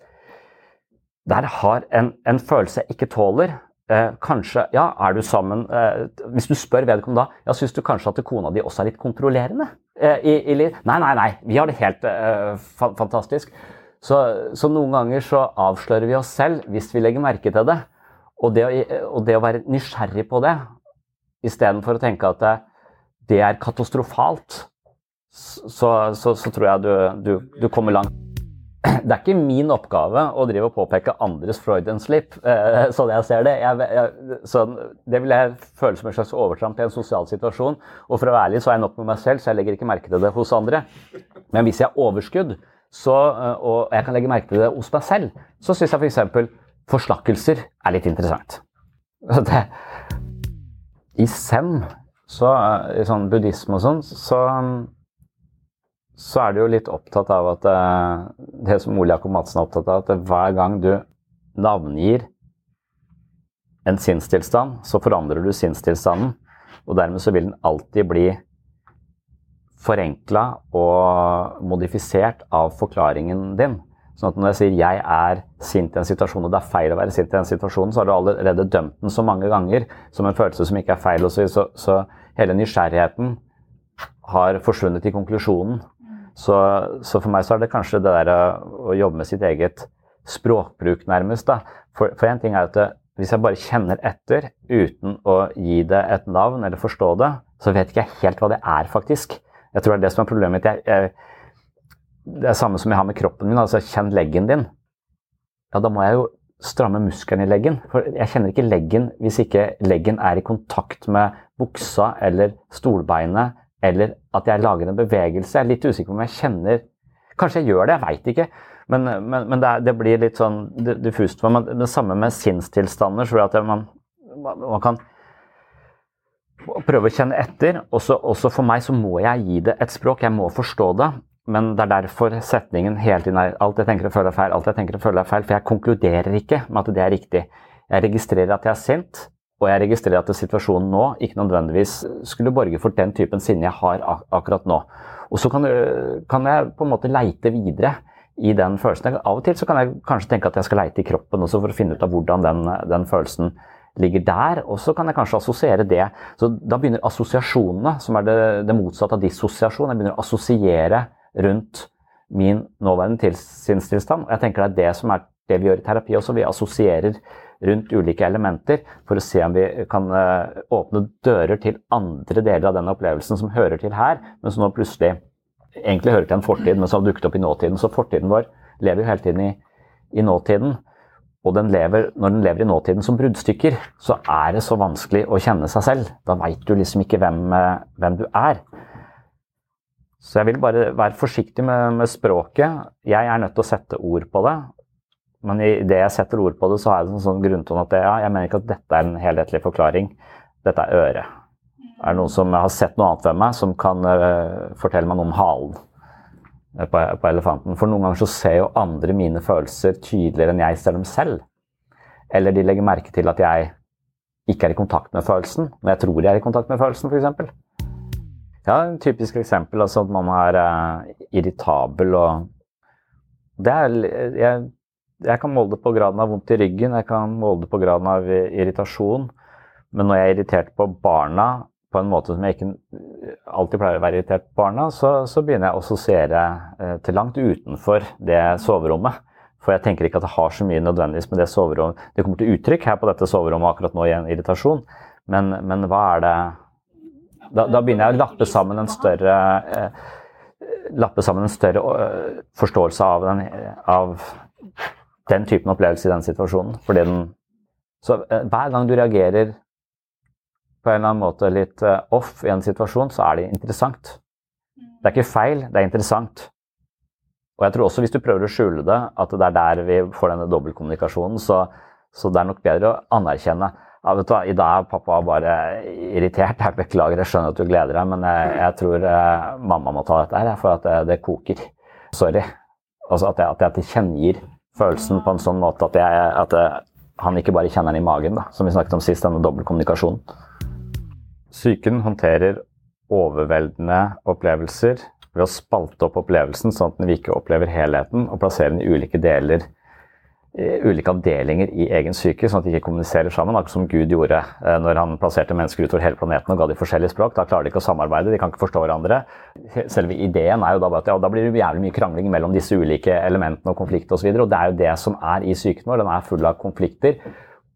Der har en, en følelse jeg ikke tåler. Eh, kanskje Ja, er du sammen eh, Hvis du spør vedkommende da ja, Syns du kanskje at kona di også er litt kontrollerende? Eh, i, i, nei, nei, nei. Vi har det helt eh, fa fantastisk. Så, så, noen ganger så avslører vi oss selv hvis vi legger merke til det. Og det, å, og det å være nysgjerrig på det istedenfor å tenke at det, det er katastrofalt, så, så, så, tror jeg du, du, du, kommer langt. Det er ikke min oppgave å drive og påpeke andres Freudian slip, sånn jeg ser det. Jeg, jeg, så det vil jeg føle som en slags overtramp i en sosial situasjon. Og for å være ærlig så er jeg nok med meg selv, så jeg legger ikke merke til det hos andre. Men hvis jeg har overskudd, så, eh, og jeg kan legge merke til det hos meg selv, så syns jeg f.eks. For forslakkelser er litt interessant. Det, I Zen så i sånn buddhisme og sånn, så, så er du jo litt opptatt av at eh, det som Ole Jakob Madsen er opptatt av, at hver gang du navngir en sinnstilstand, så forandrer du sinnstilstanden. Og dermed så vil den alltid bli forenkla og modifisert av forklaringen din. Sånn at når jeg sier 'jeg er sint i en situasjon', og det er feil å være sint i den situasjonen, så har du allerede dømt den så mange ganger som en følelse som ikke er feil. Så, så, så hele nysgjerrigheten har forsvunnet i konklusjonen. Så, så, for meg så er det kanskje det der å, å jobbe med sitt eget språkbruk, nærmest. da. For, for en ting er at det, hvis jeg bare kjenner etter uten å gi det et navn eller forstå det, så vet ikke jeg helt hva det er, faktisk. Jeg tror det er det som er problemet mitt. Jeg, jeg, det er samme som jeg har med kroppen min. altså Kjenn leggen din. Ja, da må jeg jo stramme muskelen i leggen. For jeg kjenner ikke leggen hvis ikke leggen er i kontakt med buksa eller stolbeinet, eller at jeg lager en bevegelse. Jeg er litt usikker på om jeg kjenner Kanskje jeg gjør det, jeg veit ikke. Men, men, men det, er, det, blir litt sånn diffust for meg. Det samme med sinnstilstander. så at man, man kan prøve å kjenne etter. Også, også for meg så må jeg gi det et språk. Jeg må forstå det. Men det er derfor setningen hele tiden er alt jeg tenker og føler er feil. alt jeg tenker og føler er feil, For jeg konkluderer ikke med at det er riktig. Jeg registrerer at jeg er sint, og jeg registrerer at situasjonen nå ikke nødvendigvis skulle borge for den typen sinne jeg har ak akkurat nå. Og så kan, kan, jeg på en måte leite videre i den følelsen. Av og til så kan jeg kanskje tenke at jeg skal leite i kroppen også for å finne ut av hvordan den, den følelsen ligger der. Og så kan jeg kanskje assosiere det. Så da begynner assosiasjonene, som er det, det motsatte av dissosiasjon. Jeg begynner å assosiere rundt min nåværende sinnstilstand. Jeg tenker det er det som er det vi gjør i terapi også. Vi assosierer rundt ulike elementer for å se om vi kan eh, åpne dører til andre deler av den opplevelsen som hører til her, men som nå plutselig egentlig hører til en fortid, men som har dukket opp i nåtiden. Så fortiden vår lever jo hele tiden i, i nåtiden. Og den lever, når den lever i nåtiden som bruddstykker, så er det så vanskelig å kjenne seg selv. Da veit du liksom ikke hvem, eh, hvem du er. Så jeg vil bare være forsiktig med, med, språket. Jeg er nødt til å sette ord på det. Men i det jeg setter ord på det, så har jeg en sånn grunntone at det, ja, jeg mener ikke at dette er en helhetlig forklaring. Dette er øret. Er det noen som har sett noe annet ved meg, som kan uh, fortelle meg noe om halen? På, på elefanten. For noen ganger så ser jo andre mine følelser tydeligere enn jeg ser dem selv. Eller de legger merke til at jeg ikke er i kontakt med følelsen, når jeg tror jeg er i kontakt med følelsen, f.eks. Ja, en typisk eksempel altså at man er uh, irritabel og det er, jeg, jeg, kan måle det på graden av vondt i ryggen, jeg kan måle det på graden av irritasjon. Men når jeg er irritert på barna på en måte som jeg ikke alltid pleier å være irritert på barna, så, så begynner jeg å assosiere eh, til langt utenfor det soverommet. For jeg tenker ikke at det har så mye nødvendigvis med det soverommet Det kommer til uttrykk her på dette soverommet akkurat nå i en irritasjon, men, men hva er det da, da, begynner jeg å lappe sammen en større eh, lappe sammen en større eh, forståelse av den, av den typen opplevelse i den situasjonen. Den, så eh, hver gang du reagerer på en eller annen måte litt eh, off i en situasjon, så er det interessant. Det er ikke feil, det er interessant. Og jeg tror også hvis du prøver å skjule det, at det er der vi får denne dobbeltkommunikasjonen, så, så det er nok bedre å anerkjenne ja, vet du I dag er pappa bare irritert. Jeg beklager, jeg skjønner at du gleder deg, men jeg, jeg tror eh, mamma må ta dette her, for at det, det koker. Sorry. Altså at jeg, at jeg tilkjennegir følelsen på en sånn måte at, jeg, at han ikke bare kjenner den i magen, da, som vi snakket om sist, denne dobbeltkommunikasjonen. Psyken håndterer overveldende opplevelser ved å spalte opp opplevelsen sånn at den ikke opplever helheten, og plassere den i ulike deler ulike avdelinger i egen syke, sånn at de ikke kommuniserer sammen. Akkurat som Gud gjorde eh, når han plasserte mennesker utover hele planeten og ga dem forskjellige språk. Da klarer de ikke å samarbeide, de kan ikke forstå hverandre. Selve ideen er jo da at ja, da blir det jævlig mye krangling mellom disse ulike elementene og konflikter osv. Og, og det er jo det som er i psyken vår. Den er full av konflikter.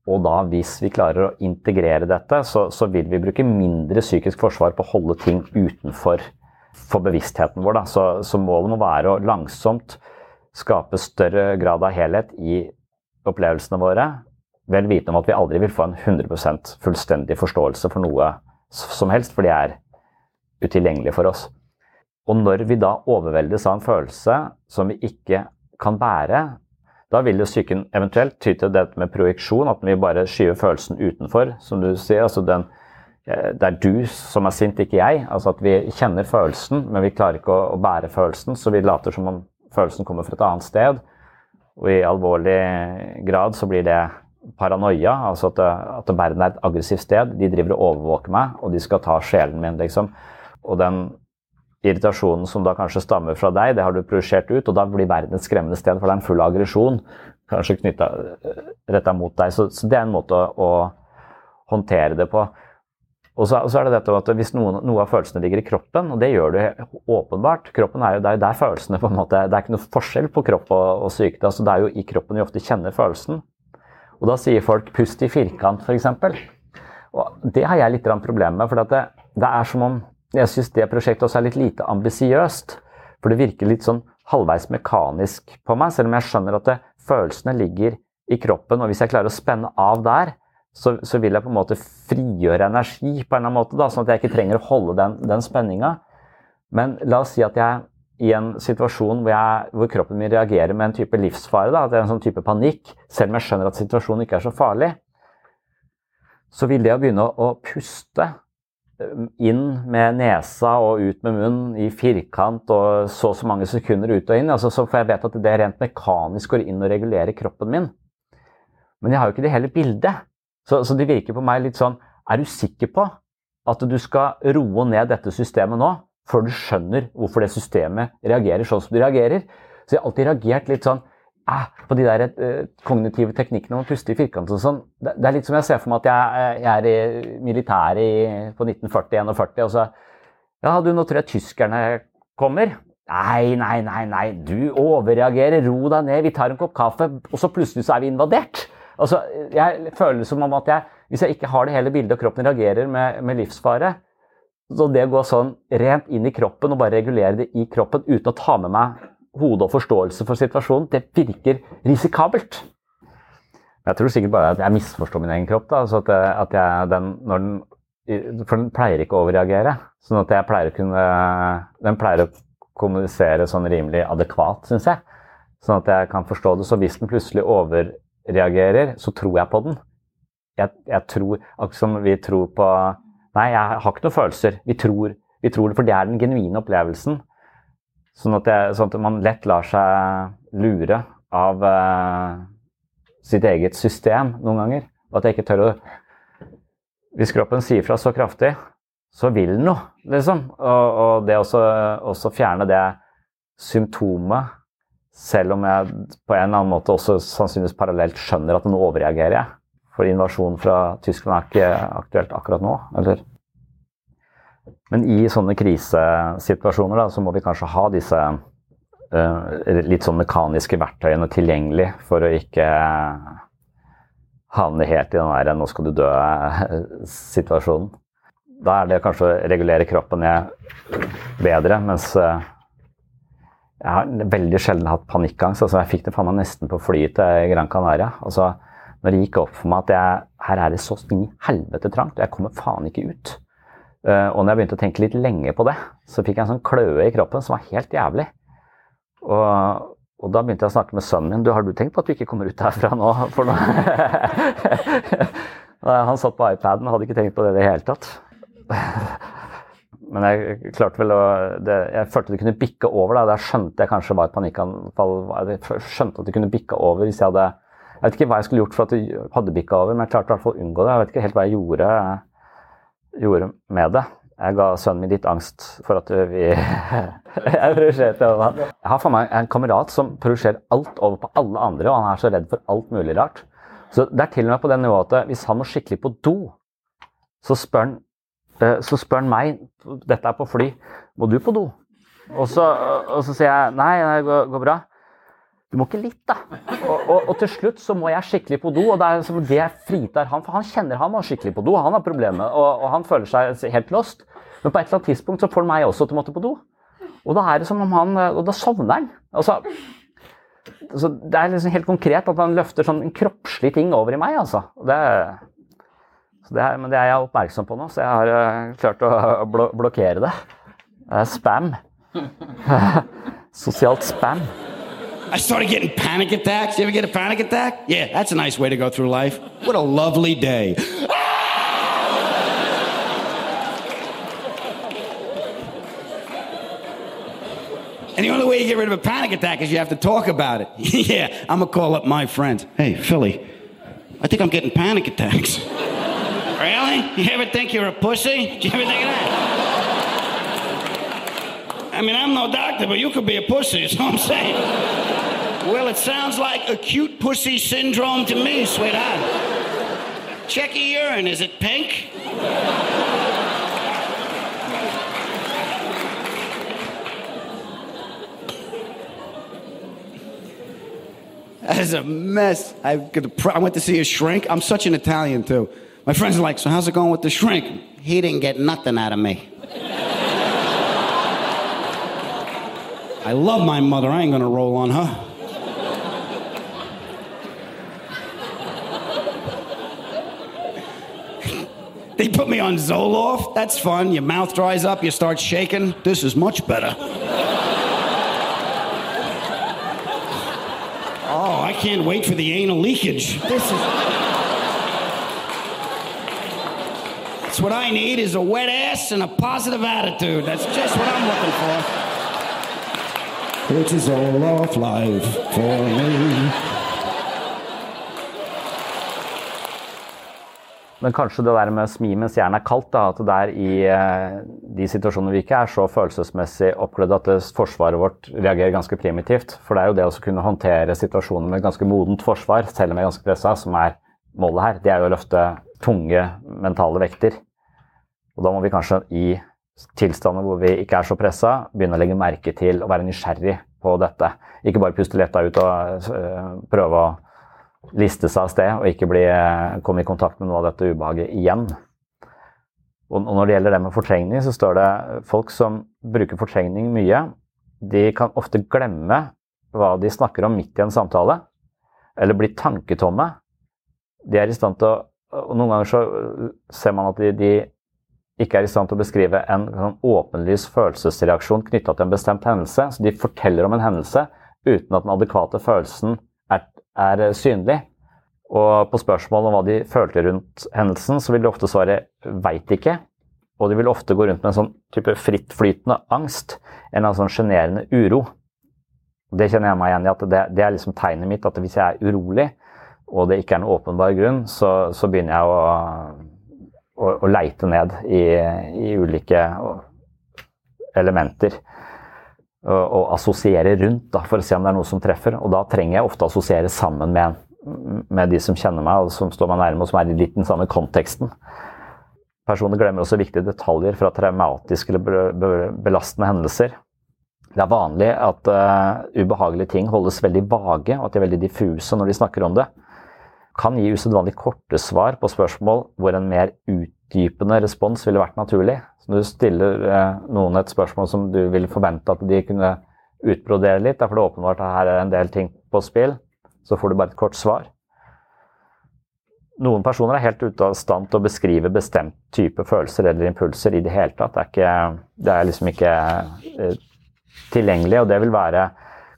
Og da, hvis vi klarer å integrere dette, så, så vil vi bruke mindre psykisk forsvar på å holde ting utenfor for bevisstheten vår. Så, så målet må være å langsomt skape større grad av helhet i opplevelsene våre, vel vitende om at vi aldri vil få en 100% fullstendig forståelse for noe som helst, for de er utilgjengelige for oss. Og når vi da overveldes av en følelse som vi ikke kan bære, da vil jo psyken eventuelt ty til dette med projeksjon, at vi bare skyver følelsen utenfor, som du sier. altså den, eh, Det er du som er sint, ikke jeg. Altså at vi kjenner følelsen, men vi klarer ikke å, å bære følelsen, så vi later som om følelsen kommer fra et annet sted. Og i alvorlig grad så blir det paranoia, altså at, at verden er et aggressivt sted. De driver og overvåker meg, og de skal ta sjelen min, liksom. Og den irritasjonen som da kanskje stammer fra deg, det har du projisert ut, og da blir verden et skremmende sted, for det er en full aggresjon kanskje knytta retta mot deg. Så, så, det er en måte å, å håndtere det på. Og så, og så, er det dette at Hvis noen, noe av følelsene ligger i kroppen, og det gjør det åpenbart Kroppen er jo, Det er jo der følelsene på en måte, Det er ikke noe forskjell på kropp og, og sykdom. Altså, det er jo i kroppen vi ofte kjenner følelsen. Og Da sier folk 'pust i firkant', f.eks. Og Det har jeg litt problemer med. For det, det, er som om Jeg syns det prosjektet også er litt lite ambisiøst. For det virker litt sånn halvveis mekanisk på meg, selv om jeg skjønner at det, følelsene ligger i kroppen. Og hvis jeg klarer å spenne av der, så, så, vil jeg på en måte frigjøre energi på en eller annen måte, da, sånn at jeg ikke trenger å holde den, den spenninga. Men la oss si at jeg i en situasjon hvor, jeg, hvor, kroppen min reagerer med en type livsfare, da, at det er en sånn type panikk, selv om jeg skjønner at situasjonen ikke er så farlig, så vil det å begynne å, å puste inn med nesa og ut med munnen i firkant og så og så mange sekunder ut og inn, altså, så får jeg vite at det rent mekanisk går inn og regulerer kroppen min. Men jeg har jo ikke det hele bildet. Så, så, det virker på meg litt sånn Er du sikker på at du skal roe ned dette systemet nå, før du skjønner hvorfor det systemet reagerer sånn som det reagerer? Så jeg har alltid reagert litt sånn eh, på de der eh, kognitive teknikkene om å puste i firkant og sånn. Det, det, er litt som jeg ser for meg at jeg, eh, jeg er i militæret på 1940-41, og så Ja, du, nå tror jeg tyskerne kommer. Nei, nei, nei, nei, du overreagerer. Ro deg ned, vi tar en kopp kaffe, og så plutselig så er vi invadert. Altså, jeg føler det som om at jeg, hvis jeg ikke har det hele bildet, og kroppen reagerer med, med livsfare Så det å gå sånn rent inn i kroppen og bare regulere det i kroppen uten å ta med meg hode og forståelse for situasjonen, det virker risikabelt. Jeg tror sikkert bare at jeg misforstår min egen kropp. Da. Altså at, at jeg, den, den, for den pleier ikke å overreagere. Sånn at jeg pleier å kunne Den pleier å kommunisere sånn rimelig adekvat, syns jeg. Sånn at jeg kan forstå det. Så hvis den plutselig overreagerer, så tror jeg på den. Jeg, jeg tror, Akkurat som vi tror på Nei, jeg har ikke noen følelser. Vi tror, vi tror, det, for det er den genuine opplevelsen. Sånn at, det, sånn at man lett lar seg lure av eh, sitt eget system noen ganger. Og at jeg ikke tør å Hvis kroppen sier fra så kraftig, så vil den noe, liksom. Og, og det å fjerne det symptomet, selv om jeg på en eller annen måte også sannsynligvis parallelt skjønner at nå overreagerer jeg. For invasjon fra Tyskland er ikke aktuelt akkurat nå. eller men i sånne krisesituasjoner da, så må vi kanskje ha disse uh, litt sånn mekaniske verktøyene tilgjengelig for å ikke havne helt i den der 'nå skal du dø'-situasjonen. Da er det kanskje å regulere kroppen ned bedre, mens uh, jeg har veldig sjelden hatt panikkangst. altså Jeg fikk det faen meg nesten på flyet til Gran Canaria. altså Når det gikk opp for meg at jeg, her er det så inn i helvete trangt, og jeg kommer faen ikke ut. Uh, og når jeg begynte å tenke litt lenge på det, så fikk jeg en sånn kløe i kroppen som var helt jævlig. Og, og da begynte jeg å snakke med sønnen min. Du, 'Har du tenkt på at du ikke kommer ut herfra nå?' For Han satt på iPaden og hadde ikke tenkt på det i det hele tatt. Men jeg klarte vel å det, Jeg følte det kunne bikke over. da, Der skjønte jeg kanskje var et panikkanfall. Jeg skjønte at det kunne bikke over hvis jeg hadde Jeg vet ikke hva jeg skulle gjort for at det hadde bikka over, men jeg klarte i hvert fall å unngå det. Jeg vet ikke helt hva jeg gjorde gjorde med det. Jeg ga sønnen min litt angst for at vi Jeg projiserte over ham. Jeg har for meg en kamerat som projiserer alt over på alle andre, og han er så redd for alt mulig rart. Så det er til og med på det nivået at hvis han må skikkelig på do, så spør han, eh, så spør han meg Dette er på fly. Må du på do? Og så, og så sier jeg nei, det går, går bra. Du må ikke litt, da. Og, og, og, til slutt så må jeg skikkelig på do, og det er som det fritar han. For han kjenner han må skikkelig på do, han har problemer, og, og, han føler seg helt lost. Men på et eller annet tidspunkt så får han meg også til å måtte på do. Og da er det som om han Og da sovner han. Altså, altså, det er liksom helt konkret at han løfter sånn en kroppslig ting over i meg, altså. Det, det er, men det er jeg oppmerksom på nå, så jeg har uh, klart å blo blokkere det. Spam. Sosialt spam. I started getting panic attacks. You ever get a panic attack? Yeah, that's a nice way to go through life. What a lovely day. And the only way you get rid of a panic attack is you have to talk about it. yeah, I'm gonna call up my friends. Hey, Philly, I think I'm getting panic attacks. really? You ever think you're a pussy? Did you ever think of that? I mean, I'm no doctor, but you could be a pussy, is what I'm saying. Well, it sounds like acute pussy syndrome to me, sweetheart. Check your urine. Is it pink? That is a mess. I, I went to see a shrink. I'm such an Italian, too. My friends are like, So, how's it going with the shrink? He didn't get nothing out of me. I love my mother. I ain't gonna roll on her. They put me on Zoloft. That's fun. Your mouth dries up, you start shaking. This is much better. oh, I can't wait for the anal leakage. This is. That's what I need is a wet ass and a positive attitude. That's just what I'm looking for. It is all off life for me. Men kanskje det der med å smi mens jernet er kaldt, da, at det er i eh, de situasjonene vi ikke er så følelsesmessig oppglødd at forsvaret vårt reagerer ganske primitivt. For det er jo det å kunne håndtere situasjoner med ganske modent forsvar, selv om jeg er ganske pressa, som er målet her. Det er jo å løfte tunge mentale vekter. Og da må vi kanskje i tilstander hvor vi ikke er så pressa, begynne å legge merke til og være nysgjerrig på dette. Ikke bare puste letta ut og uh, prøve å liste seg av sted og ikke bli, uh, komme i kontakt med noe av dette ubehaget igjen. Og, og når det gjelder det med fortrengning, så står det folk som bruker fortrengning mye, de kan ofte glemme hva de snakker om midt i en samtale, eller bli tanketomme. De er i stand til å og Noen ganger så ser man at de, de ikke er i stand til å beskrive en sånn åpenlys følelsesreaksjon knytta til en bestemt hendelse. Så de forteller om en hendelse uten at den adekvate følelsen er, er synlig. Og på spørsmål om hva de følte rundt hendelsen, så vil de ofte svare 'veit ikke'. Og de vil ofte gå rundt med en sånn type frittflytende angst. En eller annen sånn sjenerende uro. Det kjenner jeg meg igjen i. at det, det, er liksom tegnet mitt. At hvis jeg er urolig, og det ikke er noen åpenbar grunn, så, så begynner jeg å, å, å leite ned i, i ulike elementer. Og, assosiere rundt da, for å se om det er noe som treffer. Og da trenger jeg ofte å assosiere sammen med, med de som kjenner meg og som står meg nærme, og som er i litt den samme konteksten. Personer glemmer også viktige detaljer fra traumatiske eller belastende hendelser. Det er vanlig at uh, ubehagelige ting holdes veldig vage, og at de er veldig diffuse når de snakker om det. Kan gi usedvanlig korte svar på spørsmål hvor en mer utdypende respons ville vært naturlig. Når du stiller uh, noen et spørsmål som du ville forvente at de kunne utbrodere litt, derfor det er åpenbart at her er en del ting på spill, så får du bare et kort svar. Noen personer er helt ute av stand til å beskrive bestemt type følelser eller impulser i det hele tatt. Det er, ikke, det er liksom ikke eh, tilgjengelig, og det vil være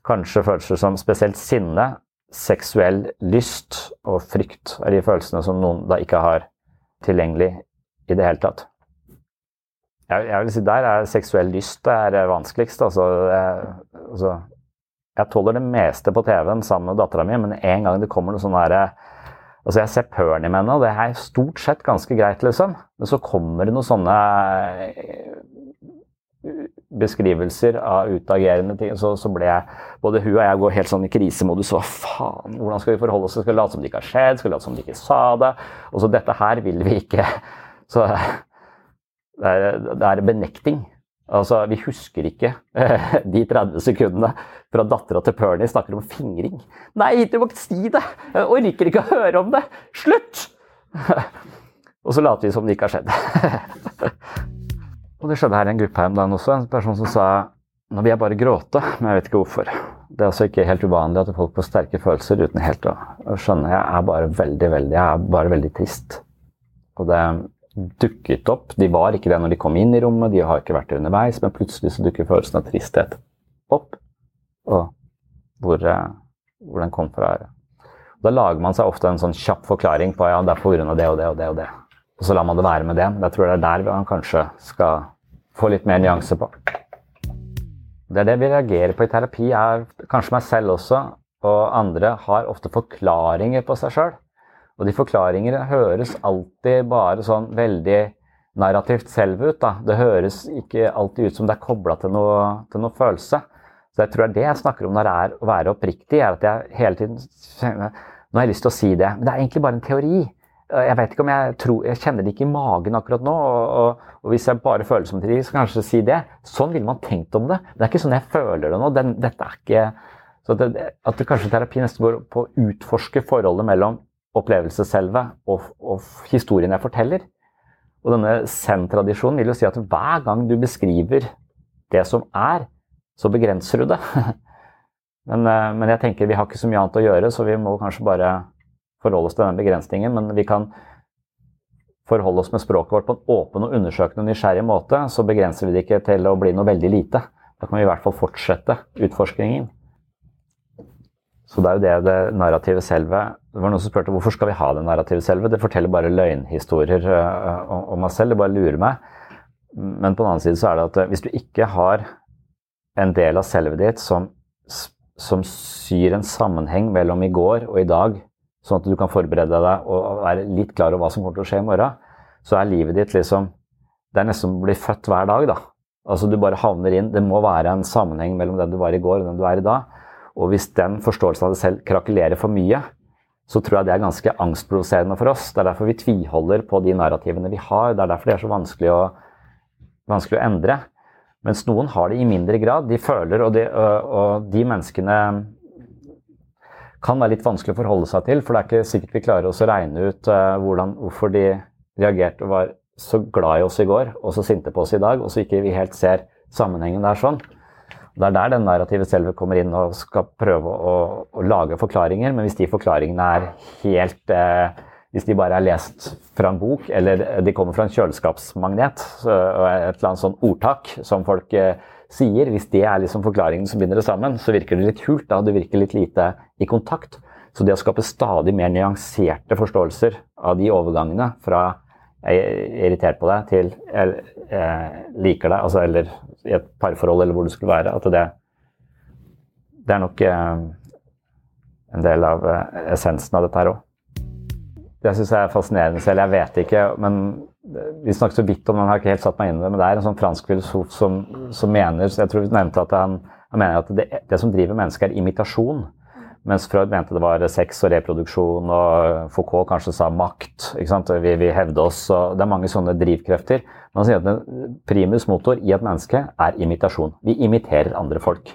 kanskje følelser som spesielt sinne, seksuell lyst og frykt er de følelsene som noen da ikke har tilgjengelig i det hele tatt. Jeg, jeg vil si Der er seksuell lyst det er vanskeligst. Altså, jeg, altså, jeg tåler det meste på TV-en sammen med dattera mi, men en gang det kommer noe sånn derre Altså, jeg ser pølen i henne, og det er stort sett ganske greit, liksom. Men så kommer det noen sånne eh, beskrivelser av utagerende ting, så, så, ble jeg Både hun og jeg går helt sånn i krisemodus. Hva faen, hvordan skal vi forholde oss? Skal vi late som det ikke har skjedd? Skal vi late som de ikke sa det? Og så dette her vil vi ikke. Så det er, det er benekting. Altså, Vi husker ikke de 30 sekundene fra dattera til Pernie snakker om fingring. Nei, du må ikke si det! Jeg orker ikke å høre om det! Slutt! Og så later vi som det ikke har skjedd. Og det skjedde her i en gruppe her om dagen også. En person som sa nå vil jeg bare gråte, men jeg vet ikke hvorfor. Det er altså ikke helt uvanlig at folk får sterke følelser uten helt å skjønne. Jeg er bare veldig, veldig, jeg er bare veldig trist. Og det, dukket opp. De var ikke det når de kom inn i rommet, de har ikke vært det underveis, men plutselig så dukker følelsen av tristhet opp. Og hvor, eh, hvor den kom fra. Da lager man seg ofte en sånn kjapp forklaring på ja, det er pga. det og det og det. Og det. Og så lar man det være med det. Jeg tror det er der man kanskje skal få litt mer nyanse på. Det er det vi reagerer på i terapi, er kanskje meg selv også, og andre har ofte forklaringer på seg sjøl. Og de forklaringene høres alltid bare sånn veldig narrativt selv ut. Da. Det høres ikke alltid ut som det er kobla til, til, noe følelse. Så jeg tror det er det jeg snakker om når det er å være oppriktig. er at jeg hele tiden Nå har jeg lyst til å si det, men det er egentlig bare en teori. Jeg vet ikke om jeg tror, jeg kjenner det ikke i magen akkurat nå. Og, og, og hvis jeg bare føler som teori, så kanskje si det. Sånn ville man tenkt om det. Det er ikke sånn jeg føler det nå. Den, dette er ikke så det, At det kanskje terapi nesten går på å utforske forholdet mellom opplevelsesselve og, og historien jeg forteller. Og denne zen-tradisjonen vil jo si at hver gang du beskriver det som er, så begrenser du det. men, eh, men, jeg tenker vi har ikke så mye annet å gjøre, så vi må kanskje bare forholde oss til den begrensningen. Men vi kan forholde oss med språket vårt på en åpen og undersøkende og nysgjerrig måte, så begrenser vi det ikke til å bli noe veldig lite. Da kan vi i hvert fall fortsette utforskningen. Så det er jo det det narrative selve Det var noen som spurte hvorfor skal vi ha det narrativet selve. Det forteller bare løgnhistorier uh, om meg selv. Det bare lurer meg. Men på den annen side så er det at uh, hvis du ikke har en del av selvet ditt som, som syr en sammenheng mellom i går og i dag, sånn at du kan forberede deg og være litt klar over hva som kommer til å skje i morgen, så er livet ditt liksom Det er nesten å bli født hver dag, da. Altså Du bare havner inn Det må være en sammenheng mellom den du var i går og den du er i dag. Og hvis den forståelsen av deg selv krakelerer for mye, så tror jeg det er ganske angstprovoserende for oss. Det er derfor vi tviholder på de narrativene vi har. Det er derfor det er så vanskelig å, vanskelig å endre. Mens noen har det i mindre grad. De føler, og de, og de menneskene kan være litt vanskelig å forholde seg til. For det er ikke sikkert vi klarer oss å regne ut hvordan, hvorfor de reagerte og var så glad i oss i går og så sinte på oss i dag, og så ikke vi helt ser sammenhengen der sånn. Det er der den narrative selve kommer inn og skal prøve å, å, lage forklaringer. Men hvis de forklaringene er helt eh, Hvis de bare er lest fra en bok, eller de kommer fra en kjøleskapsmagnet og et eller annet sånn ordtak som folk eh, sier, hvis det er liksom forklaringen som binder det sammen, så virker det litt hult. Da det virker litt lite i kontakt. Så det å skape stadig mer nyanserte forståelser av de overgangene fra jeg er irritert på deg, til jeg, jeg liker deg, altså, eller i et parforhold eller hvor du skulle være. At det, det er nok eh, en del av eh, essensen av dette her òg. Det syns jeg er fascinerende selv. Jeg vet ikke, men vi snakket så vidt om den, har ikke helt satt meg inn i det, men det er en sånn fransk filosof som, som mener Jeg tror vi nevnte at han, han mener at det, det som driver mennesket, er imitasjon. Mens Freud mente det var sex og reproduksjon, og Foucault kanskje sa makt. Vi, vi hevde oss. Det er mange sånne drivkrefter. Man sier at primus motor i et menneske er imitasjon. Vi imiterer andre folk.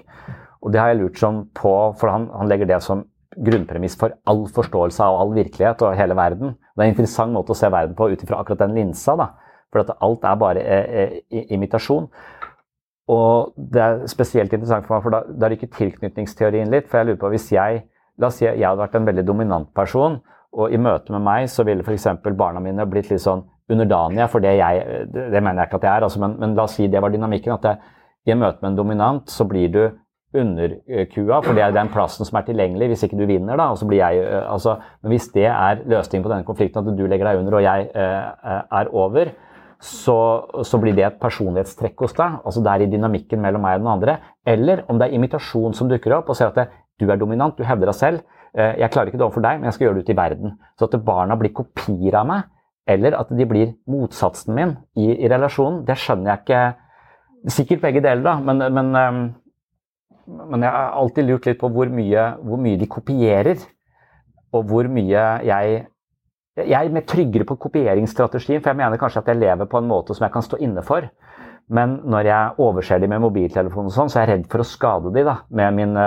Og det har jeg lurt sånn på, for han, han legger det som grunnpremiss for all forståelse av all virkelighet og hele verden. Det er en interessant måte å se verden på ut ifra akkurat den linsa. da, For at alt er bare eh, eh, imitasjon. Og det er spesielt interessant for meg, for da, da rykker tilknytningsteorien litt. For jeg lurer på hvis jeg La oss si jeg hadde vært en veldig dominant person, og i møte med meg så ville f.eks. barna mine blitt litt sånn underdanige for det jeg Det, mener jeg ikke at jeg er, altså, men, men, la oss si det var dynamikken. At jeg, i møte med en dominant så blir du underkua, for det er den plassen som er tilgjengelig hvis ikke du vinner. da, og så blir jeg, eh, altså, Men hvis det er løsningen på denne konflikten, at du legger deg under og jeg eh, er over, så, så, blir det et personlighetstrekk hos deg. altså Det er i dynamikken mellom meg og den andre. Eller om det er imitasjon som dukker opp, og ser at det, du er dominant, du hevder deg selv. Eh, jeg klarer ikke det overfor deg, men jeg skal gjøre det ute i verden. Så at barna blir kopier av meg, eller at de blir motsatsen min i, i relasjonen, det skjønner jeg ikke. Sikkert begge deler, da, men, men, ehm, men jeg har alltid lurt litt på hvor mye, hvor mye de kopierer. Og hvor mye jeg jeg er mer tryggere på kopieringsstrategien, for jeg mener kanskje at jeg lever på en måte som jeg kan stå inne for. Men når jeg overser de med mobiltelefonen, og sånn, så er jeg redd for å skade de da, med mine,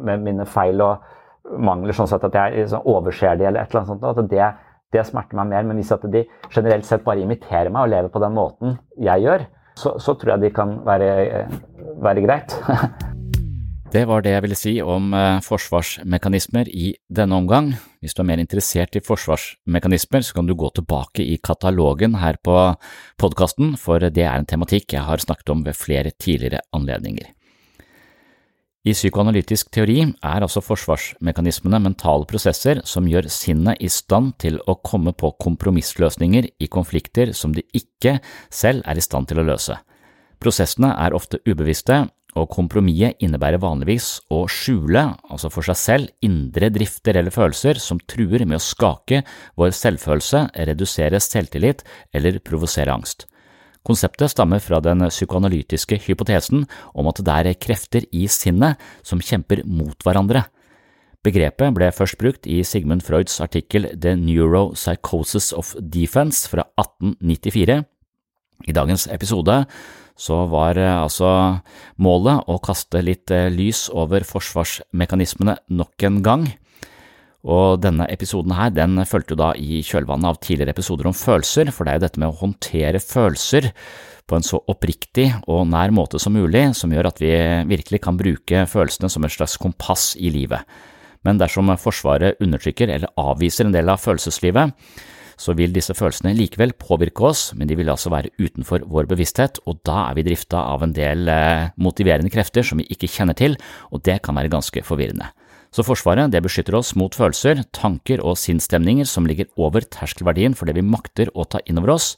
med mine feil og mangler. sånn sett At jeg liksom overser de eller et eller annet sånt. At det, det, smerter meg mer. Men hvis at de generelt sett bare imiterer meg og lever på den måten jeg gjør, så, så tror jeg de kan være, være greit. Det var det jeg ville si om eh, forsvarsmekanismer i denne omgang. Hvis du er mer interessert i forsvarsmekanismer, så kan du gå tilbake i katalogen her på podkasten, for det er en tematikk jeg har snakket om ved flere tidligere anledninger. I psykoanalytisk teori er altså forsvarsmekanismene mentale prosesser som gjør sinnet i stand til å komme på kompromissløsninger i konflikter som de ikke selv er i stand til å løse. Prosessene er ofte ubevisste og kompromisset innebærer vanligvis å skjule, altså for seg selv, indre drifter eller følelser som truer med å skake vår selvfølelse, redusere selvtillit eller provosere angst. Konseptet stammer fra den psykoanalytiske hypotesen om at det er krefter i sinnet som kjemper mot hverandre. Begrepet ble først brukt i Sigmund Freuds artikkel The Neuropsychosis of Defense fra 1894. I dagens episode så var eh, altså målet å kaste litt eh, lys over forsvarsmekanismene nok en gang. Og denne episoden her, den fulgte da i kjølvannet av tidligere episoder om følelser, for det er jo dette med å håndtere følelser på en så oppriktig og nær måte som mulig, som gjør at vi virkelig kan bruke følelsene som et slags kompass i livet. Men dersom Forsvaret undertrykker eller avviser en del av følelseslivet, så vil disse følelsene likevel påvirke oss, men de vil altså være utenfor vår bevissthet, og da er vi drifta av en del eh, motiverende krefter som vi ikke kjenner til, og det kan være ganske forvirrende. Så Forsvaret det beskytter oss mot følelser, tanker og sinnsstemninger som ligger over terskelverdien for det vi makter å ta inn over oss.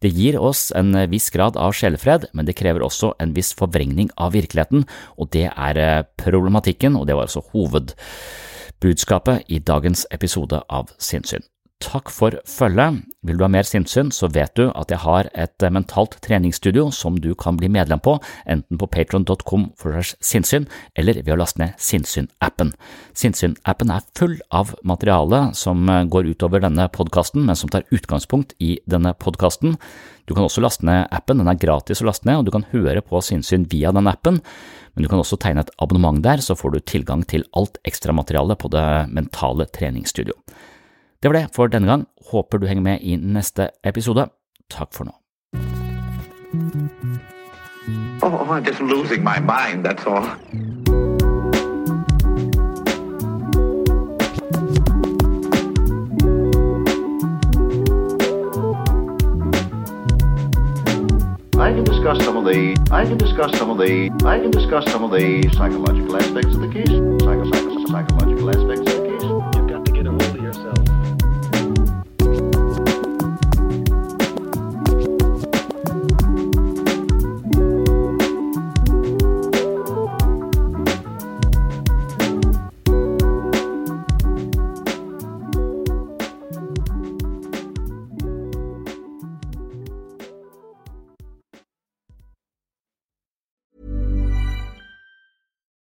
Det gir oss en viss grad av sjelefred, men det krever også en viss forvrengning av virkeligheten, og det er eh, problematikken, og det var altså hovedbudskapet i dagens episode av Sinnssyn. Takk for følget. Vil du ha mer sinnssyn, så vet du at jeg har et eh, mentalt treningsstudio som du kan bli medlem på, enten på patron.com for sinnssyn eller ved å laste ned Sinnssyn-appen. Sinnssyn-appen er full av materiale som eh, går utover denne podkasten, men som tar utgangspunkt i denne podkasten. Du kan også laste ned appen, den er gratis å laste ned, og du kan høre på sinnssyn via den appen. Men du kan også tegne et abonnement der, så får du tilgang til alt ekstramaterialet på det mentale treningsstudio. Det var det for denne gang. Håper du henger med i neste episode. Takk for nå. Oh, I'm just losing my mind, that's all. I can discuss some of the I can discuss some of the I can discuss some of the psychological aspects of the case. Psycho, psycho, psychological aspects of the case.